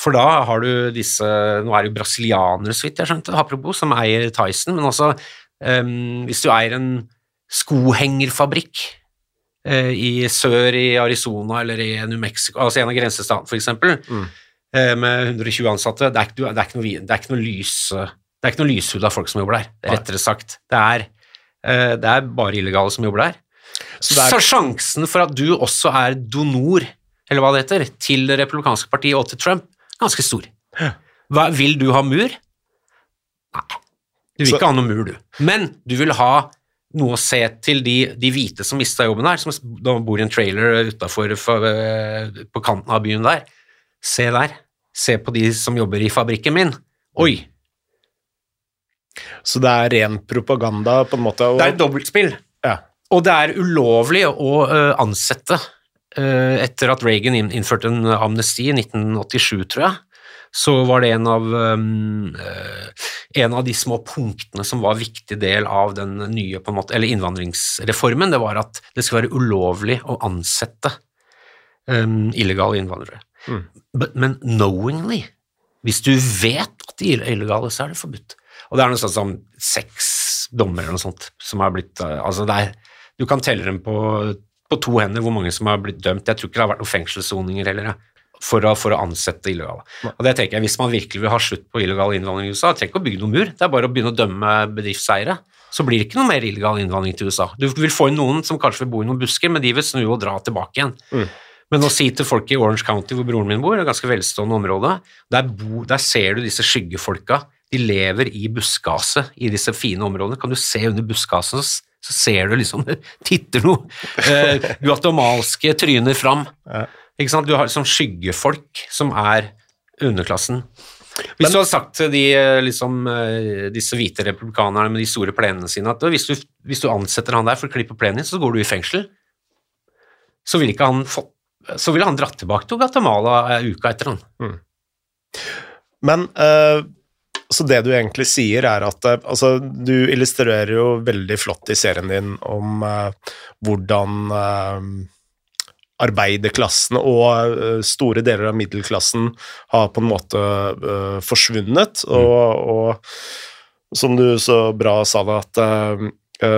Speaker 2: For da har du disse Nå er det jo brasilianere, så vidt jeg skjønte, apropos, som eier Tyson, men også um, hvis du eier en skohengerfabrikk uh, i sør i Arizona eller i New Mexico, altså en av grensestatene for eksempel, Uh, med 120 ansatte, det er ikke, det er ikke noe, det er ikke noe lys det er ikke noe lyshuda folk som jobber der, rettere sagt. Det er, eh, det er bare illegale som jobber der.
Speaker 1: Så
Speaker 2: Så,
Speaker 1: er-
Speaker 2: sjansen for at du også er donor, eller hva det heter, til det republikanske partiet og til Trump, ganske stor. Hva, vil du ha mur? Nei. Du vil
Speaker 1: Så-
Speaker 2: ikke ha noe mur, du. Men du vil ha noe å se til de, de hvite som mista jobben der, som bor i en trailer utafor på kanten av byen der. Se der. Se på de som jobber i fabrikken min. Oi,
Speaker 1: Så det er ren propaganda, på en måte. Og,
Speaker 2: det er dobbeltspill. Og det er ulovlig å ø, ansette ø, etter at Reagan innførte en amnesti i 1987, tror jeg. Så var det en av, um, en av de små punktene som var viktig del av den nye på en måte, eller innvandringsreformen, det var at det skulle være ulovlig å ansette um, illegale innvandrere.
Speaker 1: Mm.
Speaker 2: But, men knowingly, hvis du vet at de er illegale, så er det forbudt. Og det er noe sånt som seks dommer eller noe sånt som har blitt altså det er, Du kan telle dem på, på to hender hvor mange som har blitt dømt. Jeg tror ikke det har vært noen fengselssoninger heller. jeg, For å, for å ansette illegale. Og det tenker jeg, Hvis man virkelig vil ha slutt på illegal innvandring i USA, trenger ikke å bygge noen mur, det er bare å begynne å dømme bedriftseiere. Så blir det ikke noe mer illegal innvandring til USA. Du vil få inn noen som kanskje vil bo i noen busker, men de vil snu og dra tilbake igjen. Men å si til folk i Orange County, hvor broren min bor, et ganske velstående område, der, bo, der ser du disse skyggefolka. De lever i buskaset i disse fine områdene. Kan du se under buskaset, så, ser du liksom det titter noe eh, guatemalske tryner fram.
Speaker 1: Ja.
Speaker 2: Ikke sant? Du har sånn skyggefolk som er underklassen. Hvis du hadde sagt til de, eh, liksom, eh, disse hvite republikanerne med de store plenene sine at hvis du, hvis du ansetter han der for å klippe plenen din, så går du i fengsel, så ville han vil han dratt tilbake til Guatemala eh, uka etter han.
Speaker 1: Men eh, så det du egentlig sier, er at eh, altså, du illustrerer jo veldig flott i serien din om eh, hvordan eh, arbeiderklassen og eh, store deler av middelklassen har på en måte uh, forsvunnet, og, og som du så bra sa det, at eh,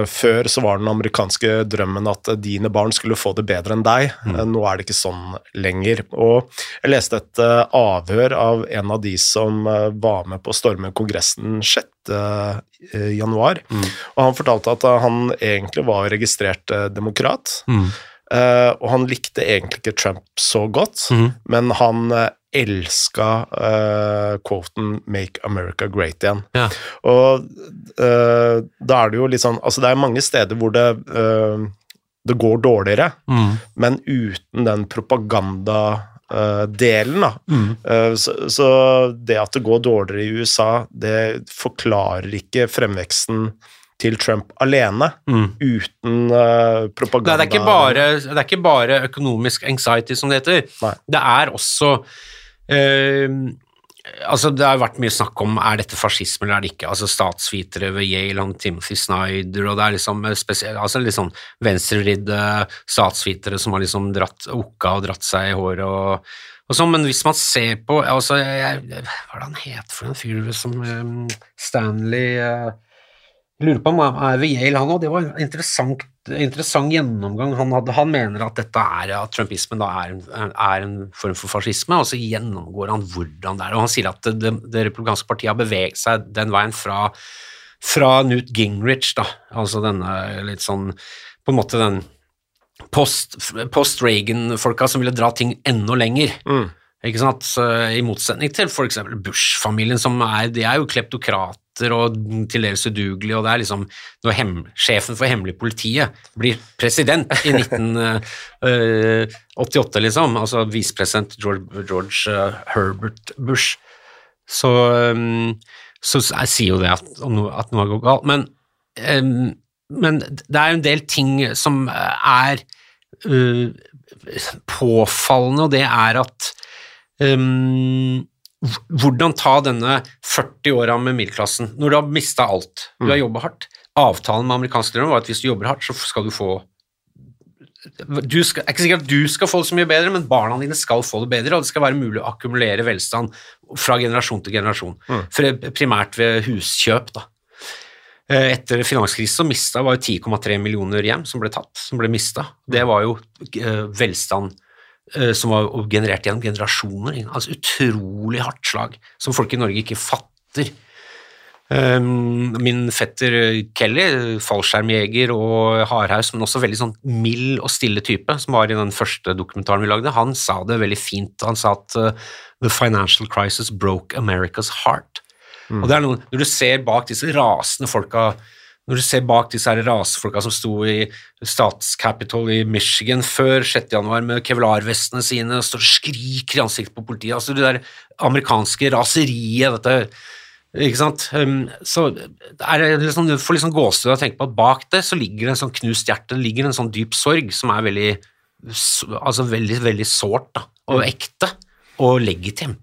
Speaker 1: før så var den amerikanske drømmen at eh, dine barn skulle få det bedre enn deg. Mm. Nå er det ikke sånn lenger. Og jeg leste et eh, avhør av en av de som eh, var med på å storme Kongressen 6. eh, januar, og han fortalte at eh, han egentlig var registrert demokrat. demokrat. Eh, og han likte egentlig ikke Trump så godt,
Speaker 2: Mhm.
Speaker 1: men han uh, elska uh, quoten 'Make America Great' igjen.
Speaker 2: Ja.
Speaker 1: Og uh, da er det jo litt sånn Altså, det er mange steder hvor det det går dårligere, men uten den propagandadelen, da. Mm. så, så det at det går dårligere i USA, det forklarer ikke fremveksten til Trump alene, uten uh,
Speaker 2: Nei,
Speaker 1: propaganda.
Speaker 2: det, er bare, det er ikke bare økonomisk anxiety, som det heter.
Speaker 1: Nei.
Speaker 2: Det er også uh, altså Det har vært mye snakk om er dette fascisme eller er det ikke. altså Statsvitere ved Yale, han Timothy Snyder, og det er liksom spesielt, altså litt sånn venstrevridde statsvitere som har liksom dratt okka og dratt seg i håret og, og sånn, men hvis man ser på altså, jeg, Hva er det han heter for en fyr som um, Stanley eh, jeg lurer på om han er ved Yale, han òg. Det var en interessant, interessant gjennomgang han hadde. Han mener at dette er, at trumpismen da er en, er en form for fascisme, og så gjennomgår han hvordan det er. Og han sier at det, det republikanske partiet har beveget seg den veien fra, fra Newt Gingrich, da, altså denne litt sånn På en måte den post, post som ville dra ting enda lenger.
Speaker 1: Mm.
Speaker 2: Ikke sant? I motsetning til f.eks. Bush-familien, som er, de er jo kleptokrater og til dels udugelige, og det er liksom når hem, sjefen for hemmelig politiet blir president i 1988, liksom, altså visepresident George, George uh, Herbert Bush, så, så jeg sier jo det at, at noe går galt. Men, men det er jo en del ting som er påfallende, og det er at um, hvordan ta denne 40 åra med middelklassen, når du har mista alt, du har jobba hardt. Avtalen med amerikanske drøm var at hvis du jobber hardt, så skal du få du skal, ikke sikkert at du skal få det så mye bedre, men barna dine skal få det bedre, og det skal være mulig å akkumulere velstand fra generasjon til generasjon. Mm. Primært ved huskjøp. da. Eh, etter finanskrisen så mista var jo 10,3 millioner hjem som ble tatt, som ble mista. Det var jo uh, velstand som var generert gjennom generasjoner. Altså utrolig hardt slag som folk i Norge ikke fatter. Um, min fetter Kelly, fallskjermjeger og hardhaus, men også veldig sånn mild og stille type, som var i den første dokumentaren vi lagde, han sa det veldig fint. Han sa at uh, the financial crisis broke America's heart. Mm. Og det er noe, Når du ser bak disse rasende folka når du ser bak disse her rasefolka som sto i statscapital i Michigan før 6.1 med kevlarvestene sine og står og skriker i ansiktet på politiet altså Det der amerikanske raseriet, dette ikke sant? Um, så er det liksom, Du får liksom gåsehud av å tenke på at bak det så ligger det en sånn knust hjerte, det ligger en sånn dyp sorg som er veldig altså veldig, veldig sårt og mm. ekte og legitim.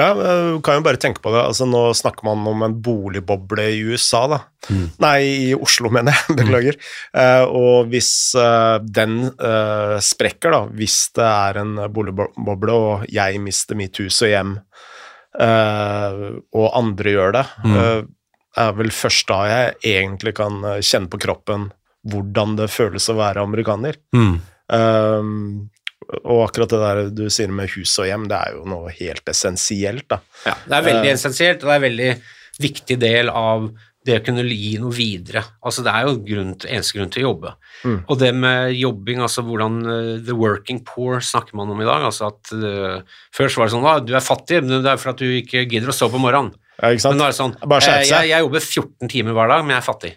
Speaker 1: Ja, du kan jo bare tenke på det. altså Nå snakker man om en boligboble i USA, da. Mm. Nei, i Oslo, mener jeg. Beklager. Mm. Uh, og hvis uh, den uh, sprekker, da, hvis det er en boligboble og jeg mister mitt hus og hjem og andre gjør det, mm. er vel først da jeg egentlig kan eh, kjenne på kroppen hvordan det føles å være amerikaner. Mm. Uh, og akkurat det der du sier med hus og hjem, det er jo noe helt essensielt, da.
Speaker 2: Ja, det er veldig essensielt, og det er en veldig viktig del av det å kunne gi noe videre. Altså Det er jo grunn, eneste grunn til å jobbe. Mm. Og det med jobbing, altså hvordan uh, the working poor snakker man om i dag. altså at uh, Før så var det sånn at du er fattig, men det er for at du ikke gidder å stå på morgenen.
Speaker 1: Ja?
Speaker 2: Men nå er det sånn jeg, jeg, jeg, jobber 14 timer hver dag, men jeg er fattig.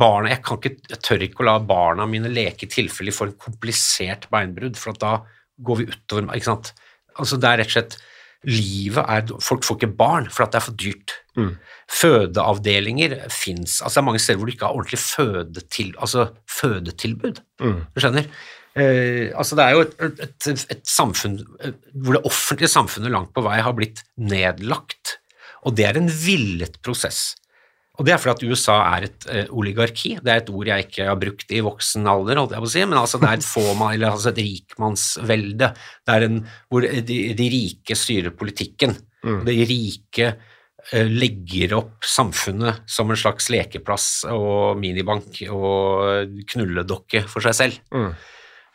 Speaker 2: Barna, jeg, kan ikke, jeg tør ikke å la barna mine leke i tilfelle de får en komplisert beinbrudd, for da går vi utover ikke sant? Altså Det er rett og slett livet er Folk får ikke barn for at det er for dyrt. Mm. Fødeavdelinger fins altså Det er mange steder hvor du ikke har ordentlig fødetil, altså fødetilbud. Mm. Du skjønner? Eh, altså det er jo et, et, et, samfunn hvor det offentlige samfunnet langt på vei har blitt nedlagt. Og det er en villet prosess. Og det er fordi at USA er et uh, oligarki. Det er et ord jeg ikke har brukt i voksen alder, holdt jeg på å si, men altså det er et fåmann, eller altså et rikmannsvelde. Det er en, hvor de, de rike styrer politikken. Mm. De rike uh, legger opp samfunnet som en slags lekeplass og minibank og knulledokke for seg selv. Mm.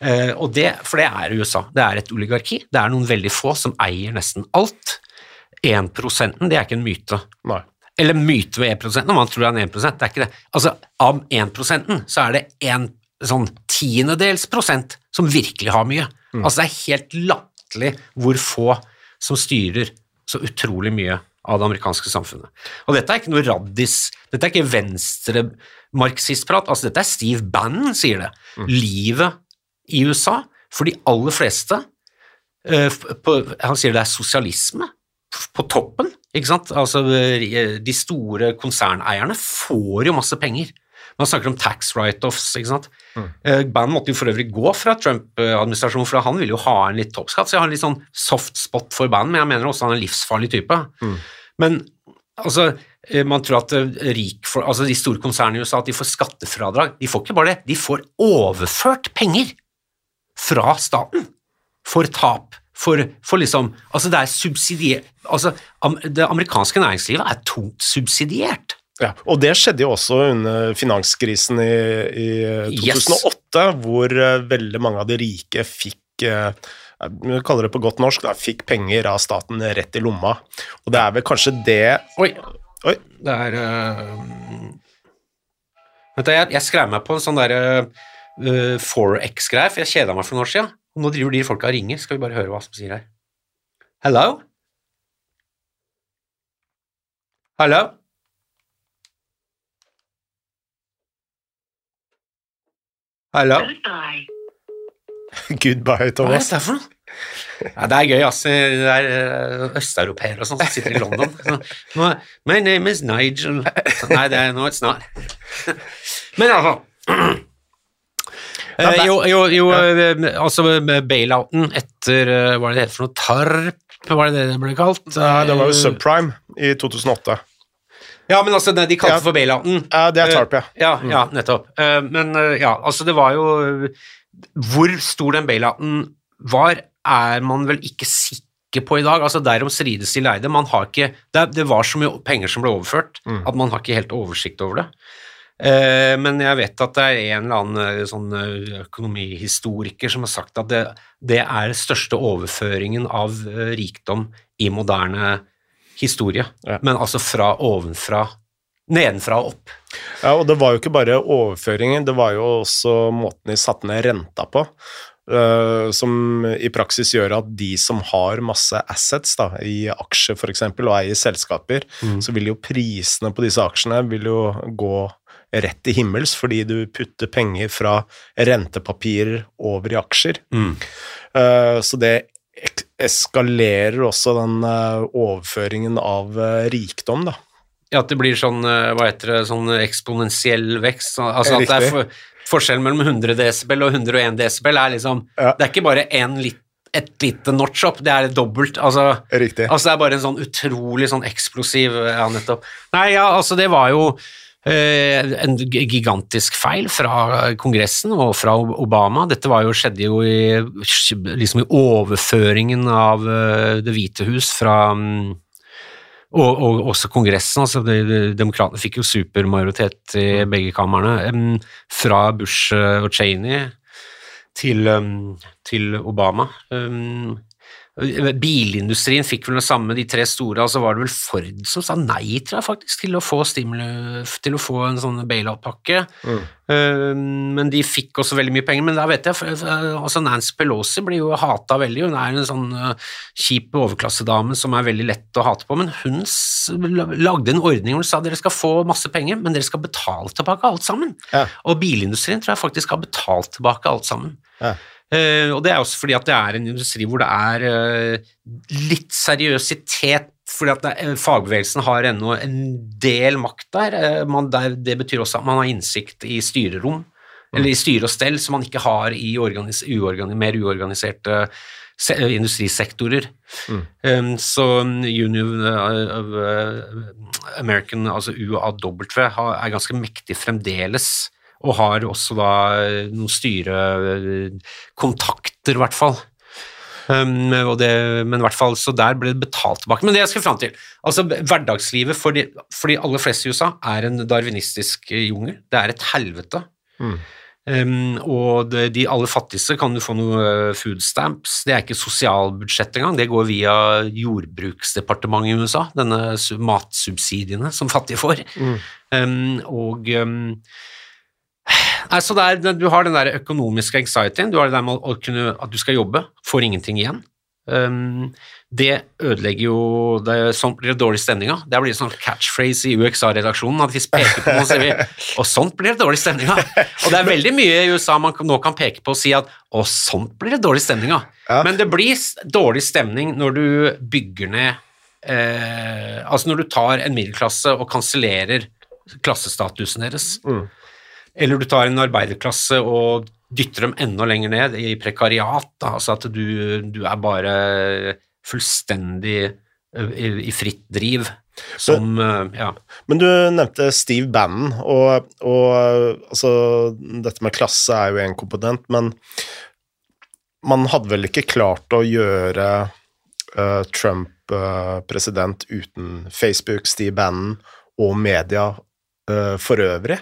Speaker 2: Uh, og det, for det er USA. Det er et oligarki. Det er noen veldig få som eier nesten alt. 1% det er ikke en myte.
Speaker 1: Nei.
Speaker 2: Eller myte ved 1 når man tror det er 1 det er ikke det. Altså, Av 1% så er det en sånn tiendedels prosent som virkelig har mye. Mm. Altså Det er helt latterlig hvor få som styrer så utrolig mye av det amerikanske samfunnet. Og dette er ikke noe raddis, dette er ikke venstre-marxistprat, altså dette er Steve Bannon sier det. Mm. Livet i USA, for de aller fleste uh, på, Han sier det er sosialisme på toppen. Ikke sant? Altså, de store konserneierne får jo masse penger. Man snakker om tax write-offs. ikke sant? Mm. Eh, Band måtte jo for øvrig gå fra Trump-administrasjonen, for han ville jo ha en litt toppskatt. Så jeg har en litt sånn soft spot for band, men jeg mener også han er en livsfarlig type. Mm. Men altså, eh, man tror at rik for, altså de store konsernene i USA at de får skattefradrag. De får ikke bare det, de får overført penger fra staten for tap for, for, liksom Altså, det er subsidiert Altså, det amerikanske næringslivet er tungt subsidiert.
Speaker 1: Ja, og det skjedde jo også under finanskrisen i, i 2008, yes. hvor uh, veldig mange av de rike fikk uh, vi kaller det på godt norsk, da, fikk penger av staten rett i lomma. Og det er vel kanskje det
Speaker 2: Oi. Oi. Det er uh, Vent, jeg, jeg skrev meg på en sånn derre uh, Forex-greier, for jeg kjeda meg for noen år siden. Og nå driver de folka og ringer. Skal vi bare høre hva som sier her. Hello? Hello? Hello?
Speaker 3: Goodbye.
Speaker 1: Goodbye,
Speaker 2: Hva er det for noe? Ja, det er gøy, ass. Det er eh, østeuropeere og sånn som sitter i London. Så, "My- My name is Nigel. Så, Nei, det er, no, it's not. Men altså Eh, jo, jo, jo ja. altså bailouten etter eh, Hva er det det heter for noe? TARP, var det det det ble kalt?
Speaker 1: Nei, det var jo
Speaker 2: Eh,
Speaker 1: subprime i 2008.
Speaker 2: Ja, men altså, nei, de kalte
Speaker 1: Ja.
Speaker 2: for bailouten.
Speaker 1: Ja, det er TARP, ja.
Speaker 2: Ja, ja, nettopp. Eh, Men eh, ja, altså det var jo Hvor stor den bailouten var, er man vel ikke sikker på i dag. Altså Derom strides de leide. Man har ikke, det, det var så mye penger som ble overført at man har ikke helt oversikt over det. Eh, Men jeg vet at det er en eller annen eh, sånn eh, økonomihistoriker som har sagt at det, det er den største overføringen av rikdom i moderne historie.
Speaker 1: Ja.
Speaker 2: Men altså fra ovenfra, nedenfra og opp.
Speaker 1: Ja, og det var jo ikke bare overføringen, det var jo også måten de satte ned renta på. Uh, som i praksis gjør at de som har masse assets da, i aksjer f.eks. og eier selskaper, så vil jo prisene på disse aksjene vil jo gå rett til himmels fordi du putter penger fra rentepapirer over i aksjer. Eh, så det eskalerer også den eh, overføringen av eh, rikdom, da.
Speaker 2: Ja, at det blir sånn, hva heter det, sånn eksponentiell vekst. Altså at det er for, forskjellen mellom 100 desibel og 101 desibel er liksom
Speaker 1: Ja.
Speaker 2: Det er ikke bare en lit, et lite notch opp, det er dobbelt. Altså, altså det er bare en sånn utrolig sånn eksplosiv Ja, nettopp. Nei, ja, altså det var jo en gigantisk feil fra Kongressen og fra Obama. Dette jo, skjedde jo i, liksom i overføringen av eh, Det hvite hus fra mm, og, og også Kongressen. altså de, de, Demokratene fikk jo supermajoritet i begge kamrene. fra Bush eh, og Cheney til, em, til Obama. Bilindustrien fikk vel det samme, de tre store. altså var det vel Ford som sa nei, tror jeg faktisk, til å få stimuli, til å få en sånn bailout-pakke. Um, men de fikk også veldig mye penger. Men da vet jeg, for, altså Nancy Pelosi blir jo hata veldig. Hun er en sånn uh, kjip overklassedame som er veldig lett å hate på. Men hun lagde en ordning hvor hun sa dere skal få masse penger, men dere skal betale tilbake alt sammen.
Speaker 1: Ja.
Speaker 2: Og bilindustrien tror jeg faktisk har betalt tilbake alt sammen.
Speaker 1: Ja.
Speaker 2: Eh, og det er også fordi at det er en industri hvor det er eh, litt seriøsitet, fordi at er- fagbevegelsen har ennå en del makt der. Eh, man. Det betyr også at man har innsikt i styrerom, eller i styre og stell, som man ikke har i uorganis uorganis mer uorganiserte se, industrisektorer. Um, så Union of American, altså UAW, er ganske mektig fremdeles, og har også da eh, noen styrekontakter, i hvert fall. Um, og det, men i hvert fall, så der ble det betalt tilbake. Men det jeg skal fram til, altså hverdagslivet for de, for de aller fleste i USA er en darwinistisk eh, jungel. Det er et helvete. Um, og det, de aller fattigste kan du få noe eh, food stamps. Det er ikke sosialbudsjett engang, det går via jordbruksdepartementet i USA, denne matsubsidiene som fattige får. Um, og altså det er, Du har den der økonomiske anxietyen, du har det der med å kunne, at du skal jobbe, får ingenting igjen. Um, det ødelegger jo det, Sånt blir det dårlig stemning av. Det blir sånn catchphrase i UXA-redaksjonen at hvis peker på noe, sier vi og sånt blir det dårlig stemning av. Og det er veldig mye i USA man nå kan peke på og si at og sånt blir det dårlig stemning av.
Speaker 1: Ja.
Speaker 2: Men det blir dårlig stemning når du bygger ned eh, Altså når du tar en middelklasse og kansellerer klassestatusen deres. Eller du tar en arbeiderklasse og dytter dem enda lenger ned i prekariat, da, altså at du, du er bare fullstendig i, i fritt driv, som ø, Ja.
Speaker 1: Men du nevnte Steve Bannon, og, og altså, dette med klasse er jo en komponent, men man hadde vel ikke klart å gjøre uh, Trump uh, president uten Facebook, Steve Bannon og media for øvrig.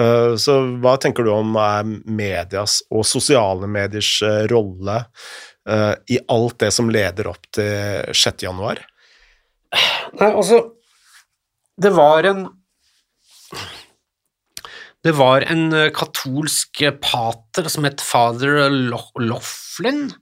Speaker 1: Eh, så hva tenker du om er medias og sosiale mediers eh, rolle eh, i alt det som leder opp til 6. januar?
Speaker 2: Nei, altså Det var en Det var en eh, katolsk pater som het fader Loughlin.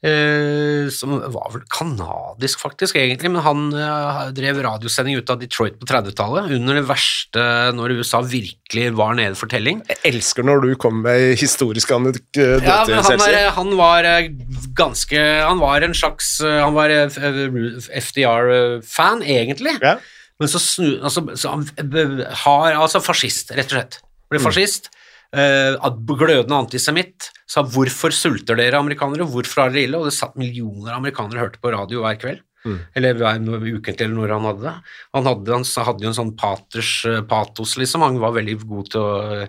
Speaker 2: Eh, som var vel kanadisk faktisk, egentlig, men han uh, drev radiosending ut av Detroit på 30-tallet, under det verste når USA virkelig var nede for telling.
Speaker 1: Jeg elsker når du kommer med historiske anekdoter.
Speaker 2: Ja, men han, er, han var eh, ganske Han var en slags eh, Han var FDR-fan, egentlig.
Speaker 1: Ja.
Speaker 2: Men så snu... Altså, så han eh, har Altså fascist, rett og slett. Ble fascist. eh, at- glødende antisemitt. Sa 'hvorfor sulter dere amerikanere', 'hvorfor har dere ille'? Og det satt millioner av amerikanere og hørte på radio hver kveld. Eller hver ukentlig, eller når han hadde det. Han hadde, han hadde jo en sånn paters eh, patos, liksom. Han var veldig god til å,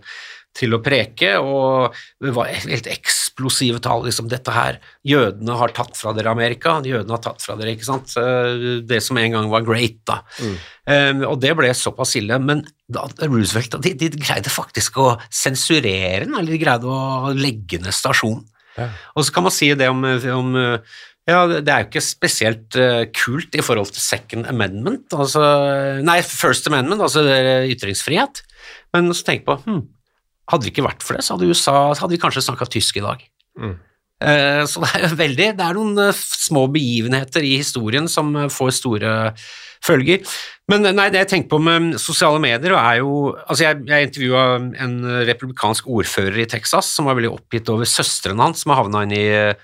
Speaker 2: til å preke, og det var helt eksplosive tall. Liksom, dette her Jødene har tatt fra dere Amerika, jødene har tatt fra dere, ikke sant. Eh, Det som en gang var great, da. Eh, og det ble såpass ille. Men da, Roosevelt de, de greide faktisk å sensurere den, eller de greide å legge ned stasjonen. Og så kan man si det om, om ja, det er jo ikke spesielt uh, kult i forhold til Second Amendment, altså, nei, First Amendment, altså ytringsfrihet. Men så tenk på, hm, hadde det ikke vært for det, så hadde USA hadde vi kanskje snakka tysk i dag.
Speaker 1: Mm.
Speaker 2: Uh, Så det er jo veldig, det er noen uh, små begivenheter i historien som får store følger. Men nei, det jeg tenker på med sosiale medier er jo altså Jeg, jeg intervjua en republikansk ordfører i Texas som var veldig oppgitt over søstrene hans som har havna inn i eh,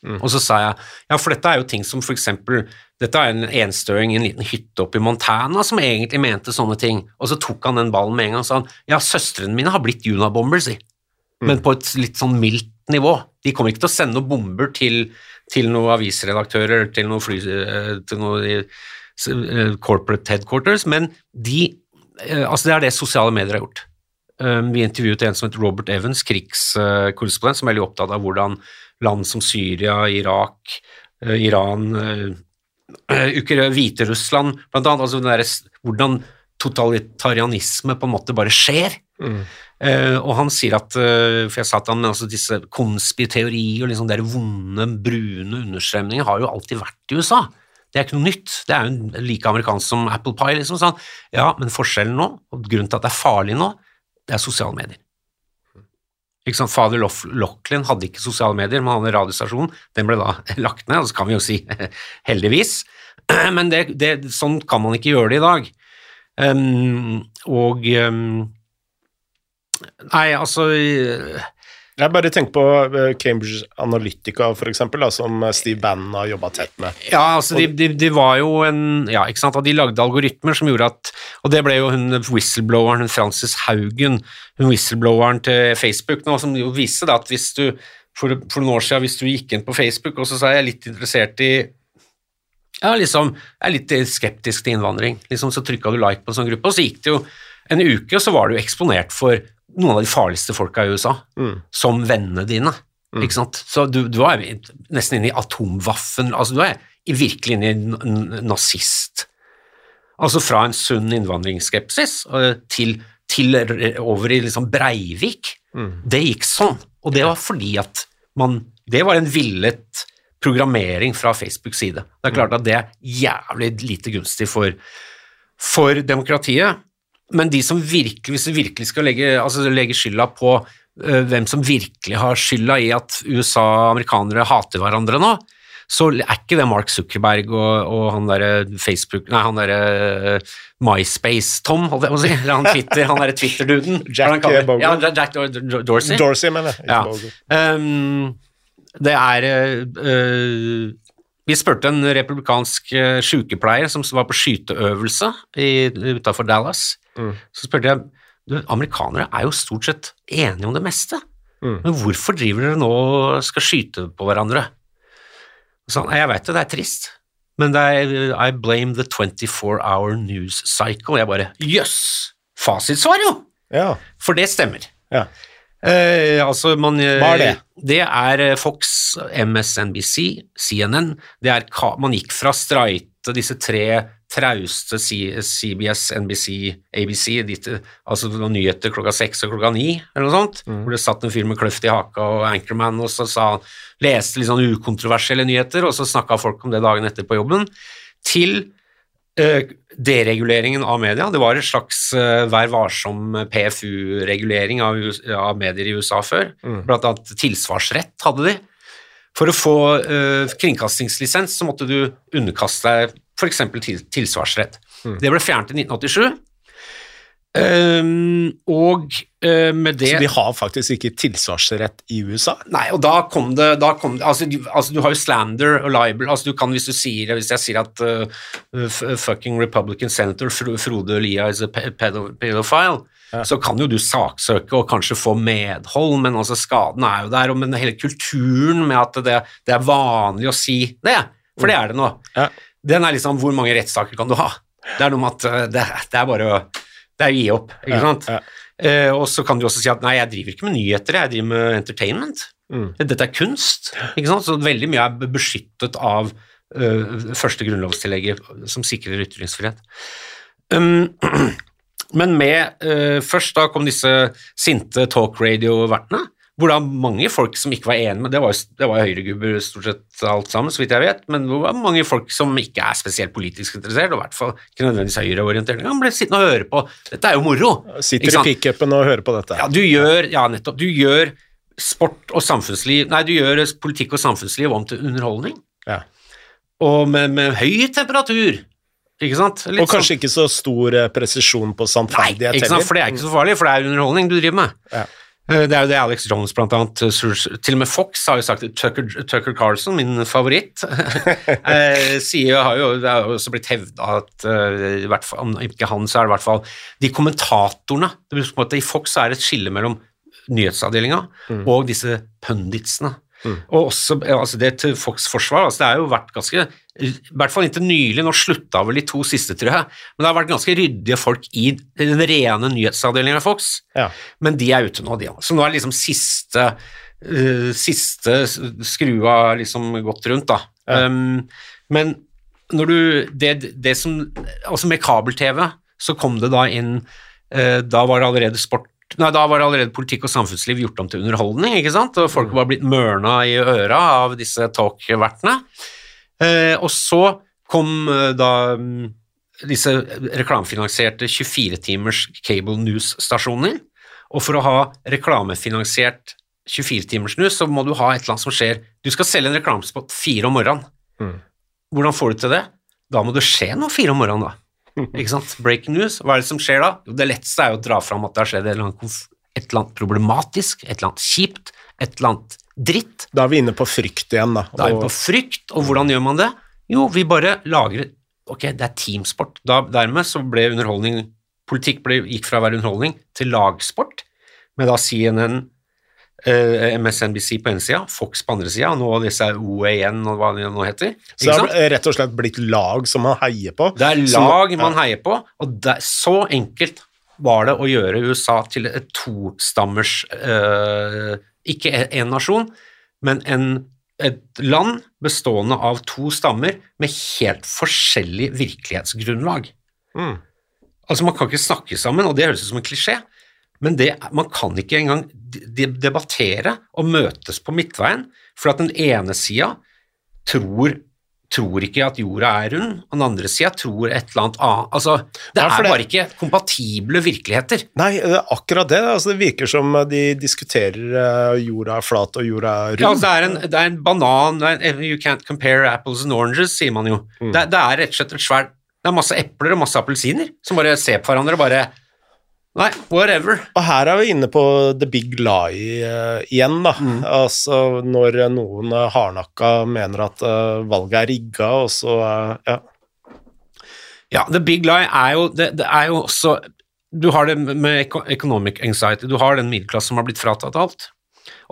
Speaker 2: Mm. Og så sa jeg ja, for dette er jo ting som eksempel Dette er en enstøing i en liten hytte oppe i Montana som egentlig mente sånne ting, og så tok han den ballen med en gang og sa han, ja, søstrene mine har blitt Unabomber, si men på et litt sånn mildt nivå. De kommer ikke til å sende noen bomber til, til noen avisredaktører, til noen fly, eh, til noe i- s- eh, corporate headquarters, men de, eh, altså det er det sosiale medier har gjort. Vi intervjuet en som heter Robert Evans, krigskorrespondent, som er veldig opptatt av hvordan land som Syria, Irak, Iran, Hviterussland, blant annet, altså hvordan totalitarianisme på en måte bare skjer. Eh, og han sier at eh, For jeg sa til han men altså disse konspiteorier og liksom der vonde, brune understrømninger har jo alltid vært i USA. Det er ikke noe nytt. Det er jo like amerikansk som apple pie. liksom sånn. Ja, men forskjellen nå, og grunnen til at det er farlig nå, det er sosiale medier. Ikke sant? Fader Lochlin hadde ikke sosiale medier, men han hadde radiostasjonen. Den ble da lagt ned, og så kan vi jo si heldigvis. Men det, det, sånn kan man ikke gjøre det i dag. Um, og um, Nei, altså
Speaker 1: Jeg bare tenker på eh, Cambridge Analytica, for eksempel, da, som Steve Bannon har jobba tett med.
Speaker 2: Ja, altså de, de, de var jo en Ja, ikke sant, de lagde algoritmer som gjorde at Og det ble jo hun whistlebloweren, hun Frances Haugen, hun whistlebloweren til Facebook nå, som jo viste da at hvis du for, for noen år siden, hvis du gikk inn på Facebook, og så sa jeg litt interessert i ja, liksom, jeg er litt skeptisk til innvandring. Liksom, så trykka du like på en sånn gruppe, og så gikk det jo en uke, og så var du eksponert for noen av de farligste folka i USA, som vennene dine. Ikke sant? Så du, du er nesten inne i atomvaffen, altså du er virkelig inne i nazist. Altså fra en sunn innvandringsskepsis eh, til, til over i liksom Breivik. Det gikk sånn, og det var fordi at man Det var en villet programmering fra Facebooks side. Det er klart at det er jævlig lite gunstig for, for demokratiet, men de som virkelig, hvis du virkelig skal legge, altså legge skylda på uh, hvem som virkelig har skylda i at USA og amerikanere hater hverandre nå, så er ikke det Mark Zuckerberg og, og han derre Facebook Nei, han derre øh, MySpace-Tom, holdt jeg på å si. Eller han Twitter, han derre Twitter-duden.
Speaker 1: Jack, eh.
Speaker 2: Ja, Jack, Jack Dor- Dor- Dorsey.
Speaker 1: Dorsey, mener jeg.
Speaker 2: Ja.
Speaker 1: Bogle.
Speaker 2: Det er øh, Vi spurte en republikansk øh, sykepleier som var på skyteøvelse utafor Dallas. Så spurte jeg du, amerikanere er jo stort sett enige om det meste, men hvorfor driver dere nå og skal skyte på hverandre? Så han, jeg vet det, det er trist, men det er I blame the 24 hour news cycle. Jeg bare jøss! Yes, fasitsvar, jo!
Speaker 1: Ja.
Speaker 2: For det stemmer.
Speaker 1: ja.
Speaker 2: Eh, altså man, eh,
Speaker 1: Hva er det?
Speaker 2: Det er eh, Fox, MSNBC, CNN. Det er, man gikk fra streite, disse tre trauste CBS, NBC, ABC, dit, altså noen nyheter klokka seks og klokka ni, eller noe sånt,
Speaker 1: Mm.
Speaker 2: hvor det satt en fyr med kløft i haka og Anchorman, og så sa, leste litt sånn ukontroversielle nyheter, og så snakka folk om det dagen etter på jobben, til eh, dereguleringen av media. Det var en slags eh, vær varsom PFU-regulering av, av medier i USA før. Blant annet tilsvarsrett hadde de. For å få uh, kringkastingslisens så måtte du underkaste deg f.eks. Til, tilsvarsrett. Det ble fjernet i 1987. Um, og eh, med det
Speaker 1: Så de har faktisk ikke tilsvarsrett i USA?
Speaker 2: Nei, og da kom det, da kom det altså, du, altså, du har jo slander og libel. Altså, du kan, hvis, du sier, hvis jeg sier at uh, fucking Republican senator Frode Lia is a pedophile, ja. så kan jo du saksøke og kanskje få medhold, men altså skaden er jo der. Og men hele kulturen med at det, det er vanlig å si det, for det er det nå,
Speaker 1: Ja.
Speaker 2: den er liksom hvor mange rettssaker kan du ha? Det er noe med at det, det er bare å det er å gi opp, ikke sant?
Speaker 1: ja.
Speaker 2: Eh, og så kan du også si at nei, jeg driver ikke med nyheter, jeg driver med entertainment.
Speaker 1: Mm.
Speaker 2: Dette er kunst, ikke sant? Så veldig mye er beskyttet av uh, første grunnlovstillegget som sikrer ytringsfrihet. Um, men med uh, Først da kom disse sinte talk radio-vertene, hvor da mange folk som ikke var enige med Det var jo det var høyregubber stort sett alt sammen, så vidt jeg vet, men det var mange folk som ikke er spesielt politisk interessert, og i hvert fall ikke nødvendigvis høyreorientert. Han ble sittende og høre på. Dette er jo moro.
Speaker 1: Sitter i pickupen og hører på dette.
Speaker 2: Ja, du gjør, ja, nettopp. Du gjør sport og samfunnsliv Nei, du gjør politikk og samfunnsliv om til underholdning.
Speaker 1: Ja.
Speaker 2: Og med, med høy temperatur. Ikke sant? Litt
Speaker 1: Og kanskje ikke så stor eh, presisjon på
Speaker 2: sånn, Nei, ikke sant? for det er ikke så farlig, for det er underholdning du driver med.
Speaker 1: Ja.
Speaker 2: Eh, Det er jo det Alex Jones blant annet eh, Til og med Fox har jo sagt. Tucker, Tucker Carlson, min favoritt, eh, sier, har jo, det har også blitt hevda at i hvert fall, om ikke han, så er det i hvert fall de kommentatorene måte, I Fox er det et skille mellom nyhetsavdelinga og disse punditsene. Og også altså det til Fox forsvar, altså det har jo vært ganske I hvert fall inntil nylig, nå slutta vel de to siste, tror jeg, men det har vært ganske ryddige folk i den rene nyhetsavdelingen av Fox.
Speaker 1: Ja.
Speaker 2: Men de er ute nå, de. Så nå er liksom siste, uh, siste skrua liksom gått rundt, da.
Speaker 1: Ja.
Speaker 2: Um, men når du det, det som Altså med kabel-TV så kom det da inn uh, Da var det allerede sport Nei, da var allerede politikk og samfunnsliv gjort om til underholdning, ikke sant? Og folk var blitt mørna i øra av disse talk-vertene. Eh, og så kom eh, da mm, disse reklamefinansierte 24-timers cable news-stasjoner. Og for å ha reklamefinansiert 24-timers news, så må du ha et eller annet som skjer. Du skal selge en reklamespot fire om morgenen.
Speaker 1: Mm.
Speaker 2: Hvordan får du til det? Da må det skje noe fire om morgenen, da. Ikke sant? Breaking news. Hva er det som skjer da? Jo, det letteste er jo å dra fram at det har skjedd et eller annet, konf- et eller annet problematisk, et eller annet kjipt, et eller annet dritt.
Speaker 1: Da er vi inne på frykt igjen, da.
Speaker 2: Da er vi på frykt, og hvordan gjør man det? Jo, vi bare lager Ok, det er teamsport. Da, dermed så ble underholdning Politikk ble, gikk fra å være underholdning til lagsport, med da CNN, eh, MSNBC på ene sida, Fox på andre sida, og nå disse OAN og hva det nå heter.
Speaker 1: så det har rett og slett blitt lag som man heier på.
Speaker 2: Det er
Speaker 1: Som-
Speaker 2: lag man heier på, og det, så enkelt var det å gjøre USA til et tostammers eh, Ikke en nasjon, men en, et land bestående av to stammer med helt forskjellig virkelighetsgrunnlag.
Speaker 1: Mm.
Speaker 2: Altså, man kan ikke snakke sammen, og det høres ut som en klisjé, men det, man kan ikke engang debattere og møtes på midtveien, for at den ene sida tror, tror ikke at jorda er rund, og den andre sida tror et eller annet annet. Altså, det er bare ikke kompatible virkeligheter.
Speaker 1: Nei, det er akkurat det. Altså, det virker som de diskuterer eh, jorda er flat og jorda er rund.
Speaker 2: Ja, altså, det, er en, det er en banan You can't compare apples and oranges, sier man jo.
Speaker 1: Mm.
Speaker 2: Det, det er rett og slett et svært Det er masse epler og masse appelsiner som bare ser på hverandre og bare Nei, whatever.
Speaker 1: Og her er vi inne på the big lie uh, igjen, da.
Speaker 2: Mm.
Speaker 1: Altså når noen uh, hardnakka mener at uh, valget er rigga, og så Ja.
Speaker 2: Ja, the big lie er jo Det, det er jo også Du har det med economic anxiety, du har den middelklassen som har blitt fratatt alt.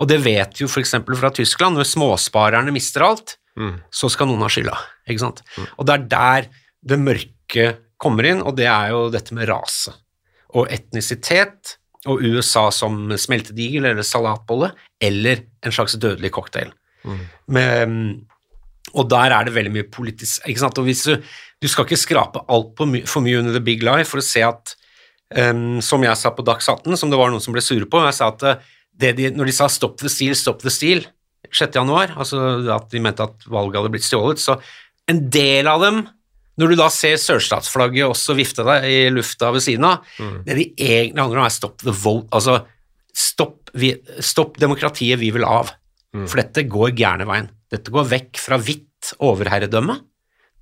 Speaker 2: Og det vet jo f.eks. fra Tyskland, når småsparerne mister alt,
Speaker 1: Mm.
Speaker 2: så skal noen ha skylda, ikke sant? Og det er der det mørke kommer inn, og det er jo dette med rase og etnisitet og USA som smeltedigel eller salatbolle, eller en slags dødelig cocktail. Med, og der er det veldig mye politisk ikke sant? Og hvis du, du skal ikke skrape alt på my, for mye under the big lie for å se at um, Som jeg sa på Dags 18, som det var noen som ble sure på, jeg sa at eh, det de, når de sa 'stop the steal, stop the steal' 6. januar, altså at de mente at valget hadde blitt stjålet, så en del av dem Når du da ser sørstatsflagget også vifte deg i lufta ved siden av, det de egentlig handler om, er stopp the vote, altså stopp, vi, stopp demokratiet vi vil av. For dette går gærne veien. Dette går vekk fra hvitt overherredømme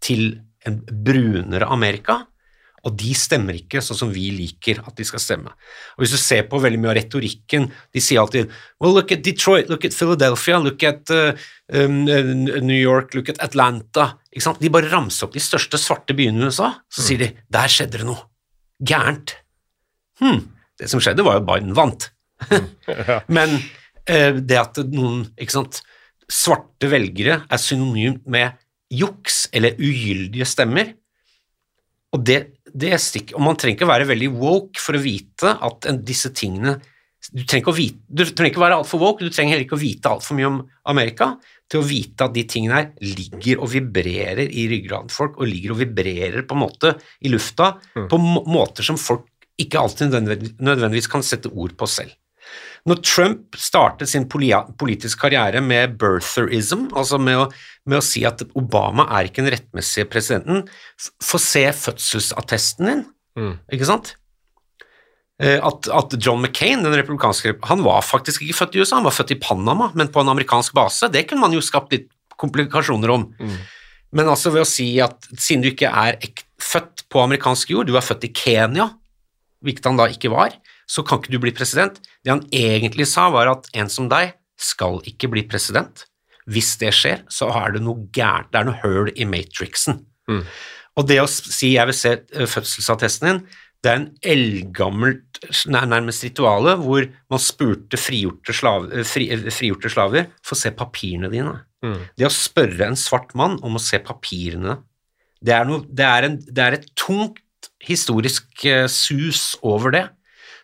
Speaker 2: til en brunere Amerika, og de stemmer ikke sånn som vi liker at de skal stemme. Og Hvis du ser på veldig mye av retorikken, de sier alltid well, look at Detroit, look at Philadelphia, look at uh, um, New York, look at Atlanta. Ikke sant? De bare ramser opp de største svarte byene i USA, så sier de der skjedde det noe. Gærent. Hm, det som skjedde, var jo at Biden vant. Men uh, det at noen ikke sant, svarte velgere er synonymt med juks eller ugyldige stemmer, og det, det stikk, og man trenger ikke være veldig woke for å vite at en, disse tingene du trenger, ikke å vite, du trenger ikke være altfor woke, du trenger heller ikke å vite altfor mye om Amerika til å vite at de tingene her ligger og vibrerer i ryggraden til folk, og ligger og vibrerer på en måte i lufta på måter som folk ikke alltid nødvendigvis kan sette ord på selv. Når Trump startet sin politiske karriere med birtherism, altså med å, med å si at Obama er ikke den rettmessige presidenten, få se fødselsattesten din, ikke sant? Eh, At, at John McCain, den republikanske Han var faktisk ikke født i USA, han var født i Panama, men på en amerikansk base. Det kunne man jo skapt litt komplikasjoner om. Men altså ved å si at siden du ikke er født på amerikansk jord, du er født i Kenya, hvilket han da ikke var, så kan ikke du bli president. Det han egentlig sa, var at en som deg skal ikke bli president. Hvis det skjer, så er det noe gærent, det er noe høl i matrixen. Og det å si jeg vil se eh, fødselsattesten din, det er en eldgammelt nærmest rituale hvor man spurte frigjorte, slav, eh, fri, eh, frigjorte slaver få se papirene dine. Det å spørre en svart mann om å se papirene, det er, noe, det er, en, det er et tungt historisk sus over det,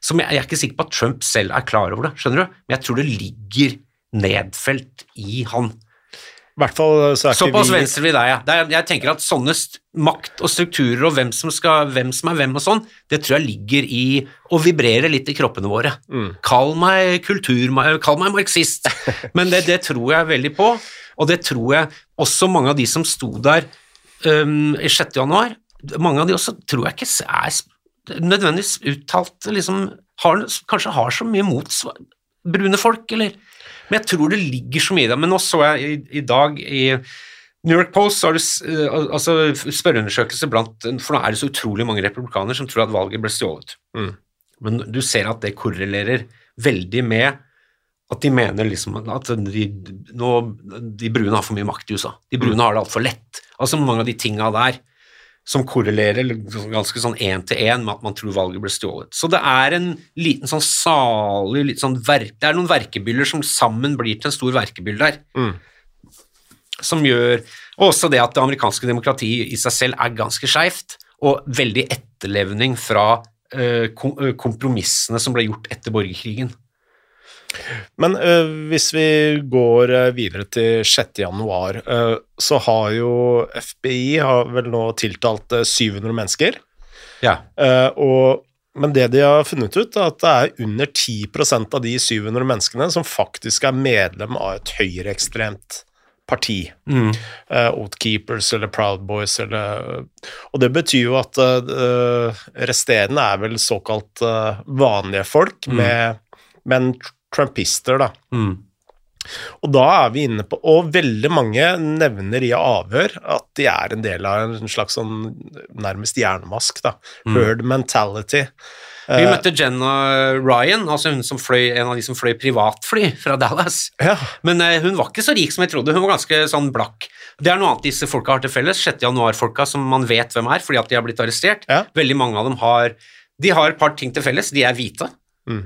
Speaker 2: som jeg, jeg er ikke sikker på at Trump selv er klar over det, skjønner du? Men jeg tror det ligger nedfelt i han.
Speaker 1: I hvert fall så er
Speaker 2: Såpass
Speaker 1: vi
Speaker 2: venstre vil deg, ja. Det er, jeg tenker at sånne makt og strukturer og hvem som, skal, hvem som er hvem og sånn, det tror jeg ligger i å vibrere litt i kroppene våre. Kall meg kultur, kall meg marxist, men det, det tror jeg veldig på, og det tror jeg også mange av de som sto der um, i 6. januar, mange av de også tror jeg ikke er nødvendigvis uttalt liksom, har, kanskje har så mye mot brune folk, eller Men jeg tror det ligger så mye i det. Men nå så jeg i, i dag i New York Post har du eh, al- altså spørreundersøkelse blant For nå er det så utrolig mange republikanere som tror at valget ble stjålet.
Speaker 1: Mm.
Speaker 2: Men du ser at det korrelerer veldig med at de mener liksom at de, nå, de brune har for mye makt i USA. De brune har det altfor lett. Altså mange av de tinga der som korrelerer ganske sånn én til én med at man tror valget ble stjålet. Så det er en liten sånn salig litt sånn verk, Det er noen verkebyller som sammen blir til en stor verkebyll der.
Speaker 1: Mm.
Speaker 2: Som gjør Og også det at det amerikanske demokratiet i seg selv er ganske skeivt, og veldig etterlevning fra eh, eh, kompromissene som ble gjort etter borgerkrigen.
Speaker 1: Men øh, hvis vi går videre til 6. januar, øh, så har jo FBI har vel nå tiltalt øh, 700 mennesker.
Speaker 2: Ja.
Speaker 1: øh, og, men det de har funnet ut, er at det er under 10% av de 700 menneskene som faktisk er medlem av et høyreekstremt parti.
Speaker 2: Mm.
Speaker 1: Uh, Oatkeepers eller Proud Boys eller Og det betyr jo at uh, resterende er vel såkalt uh, vanlige folk, med, men trumpister, da.
Speaker 2: Mm.
Speaker 1: Og da er vi inne på Og veldig mange nevner i avhør at de er en del av en slags sånn nærmest hjernemask, da. Herd mentality.
Speaker 2: Vi møtte Jenna Ryan, altså hun som fløy, en av de som fløy privatfly fra Dallas.
Speaker 1: Ja.
Speaker 2: Men eh, hun var ikke så rik som jeg trodde, hun var ganske sånn blakk. Det er noe annet disse folka har til felles, 6. januar-folka som man vet hvem er fordi at de har blitt arrestert.
Speaker 1: Ja.
Speaker 2: Veldig mange av dem har De har et par ting til felles, de er hvite.
Speaker 1: Mm.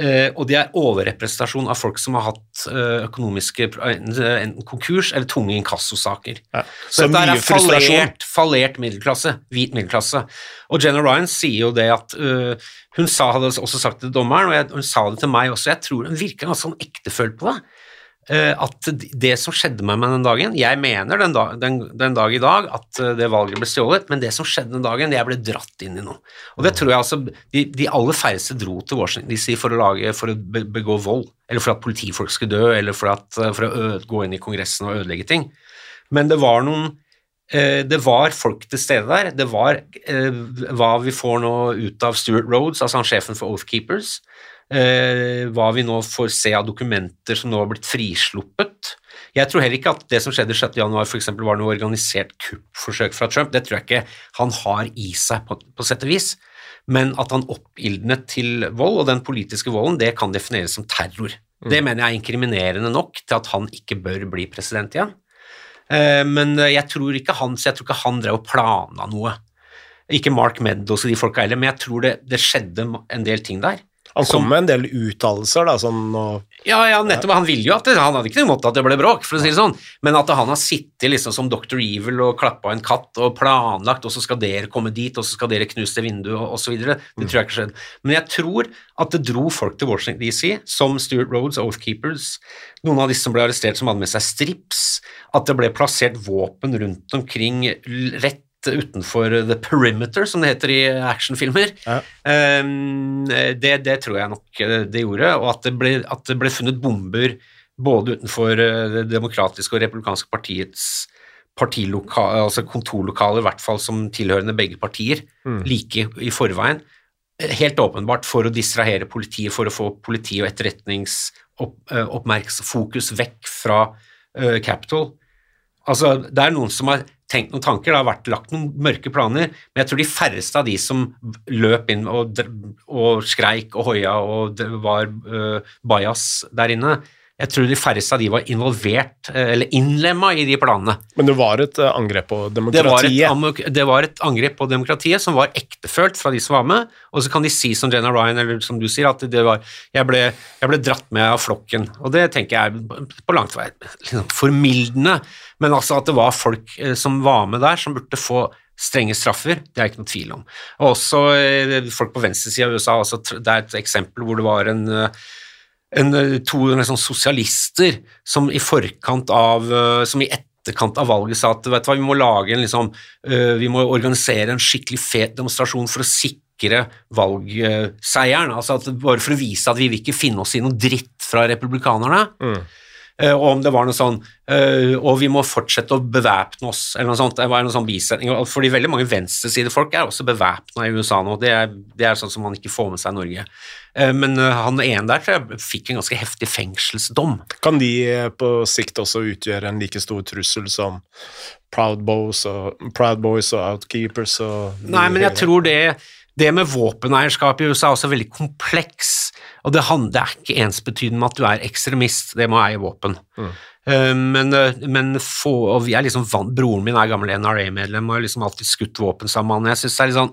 Speaker 2: Eh, og det er overrepresentasjon av folk som har hatt eh, økonomiske enten enten konkurs eller tunge inkassosaker.
Speaker 1: Ja.
Speaker 2: Så,
Speaker 1: Så
Speaker 2: dette er fallert, fallert middelklasse, hvit middelklasse. Og Jenna Ryan sier jo det at uh, Hun sa, hadde også sagt det til dommeren, og jeg, hun sa det til meg også, jeg tror hun virker ganske sånn ektefølt på det. Øh, at det som skjedde med meg den dagen Jeg mener den, dag, den, den dag i dag at øh, det valget ble stjålet, men det som skjedde den dagen, jeg ble dratt inn i noe. Og det tror jeg altså De, de aller færreste dro til Washington DC for å, lage, for å begå vold, eller for at politifolk skulle dø, eller for, at, for å ø, gå inn i Kongressen og ødelegge ting. Men det var noen eh, det var folk til stede der. Det var eh, hva vi får nå ut av Stuart Rhodes, altså han sjefen for Oathkeepers. Eh, hva vi nå får se av dokumenter som nå har blitt frisluppet. Jeg tror heller ikke at det som skjedde 6. januar for eksempel, var noe organisert kuppforsøk fra Trump. Det tror jeg ikke han har i seg, på, på sett og vis. Men at han oppildnet til vold, og den politiske volden, det kan defineres som terror. Mm. Det mener jeg er inkriminerende nok til at han ikke bør bli president igjen. Eh, men jeg tror ikke han, så jeg tror ikke han drev og plana noe. Ikke Mark Meadows og de folka heller, men jeg tror det, det skjedde en del ting der.
Speaker 1: Han kom med en del uttalelser, da, sånn og
Speaker 2: Ja, ja, nettopp. Han ville jo at det, han hadde ikke noe imot at det ble bråk, for å si det sånn, men at han har sittet liksom som Dr. Evil og klappa en katt og planlagt, og så skal dere komme dit, og så skal dere knuse det vinduet, og osv., det mm. tror jeg ikke skjedde. Men jeg tror at det dro folk til Washington DC, som Stuart Rhodes, Oathkeepers, noen av disse som ble arrestert som hadde med seg strips, at det ble plassert våpen rundt omkring rett utenfor the perimeter, som det heter i actionfilmer. Ja. Um, det, det, tror jeg nok det gjorde, og at det ble, at det ble funnet bomber både utenfor eh, det demokratiske og republikanske partiets altså kontorlokaler, i hvert fall som tilhørende begge partier, mm. like i forveien. Helt åpenbart for å distrahere politiet, for å få politi- og etterretningsoppmerksfokus eh, vekk fra uh, Capitol. Altså, det er noen som har tenkt noen tanker, det har vært lagt noen mørke planer, men jeg tror de færreste av de som løp inn og, og skreik og hoia og var uh, bajas der inne, jeg tror de færreste av de var involvert eh, eller innlemma i de planene.
Speaker 1: Men det var et eh, angrep på demokratiet?
Speaker 2: Det var, et, det var, et, angrep på demokratiet som var ektefølt fra de som var med, og så kan de si som Jenna Ryan, eller som du sier, at det var jeg ble, jeg ble dratt med av flokken. Og det tenker jeg er på langt vei liksom, formildende, men altså at det var folk eh, som var med der, som burde få strenge straffer, det er ikke noe tvil om. Og også folk på venstresida av USA, altså, det er et eksempel hvor det var en en, eh, to liksom, sosialister som i forkant av eh, som i etterkant av valget sa at vet du hva, vi må lage en liksom, uh, vi må organisere en skikkelig fet demonstrasjon for å sikre valgseieren. altså at, Bare for å vise at vi vil ikke finne oss i noe dritt fra republikanerne. Mm. Og om det var noe sånn Og vi må fortsette å bevæpne oss, eller noe sånt. Det var noe sånn bisetning. Fordi veldig mange venstresidefolk er også bevæpna i USA nå. Det er, det er, sånn som man ikke får med seg i Norge. Eh, men eh, han ene der tror jeg fikk en ganske heftig fengselsdom.
Speaker 1: Kan de eh, på sikt også utgjøre en like stor trussel som Proud Boys og, Proud Boys og Outkeepers? Og
Speaker 2: Nei, men jeg tror det, det med våpeneierskap i USA er også veldig kompleks. Og det, handler, er ikke ensbetydende med at du er ekstremist, det må eie våpen. Mm. Men, men få, og vi er liksom Broren min er gammel NRA-medlem og har liksom alltid skutt våpen sammen med han. Jeg syns det er litt sånn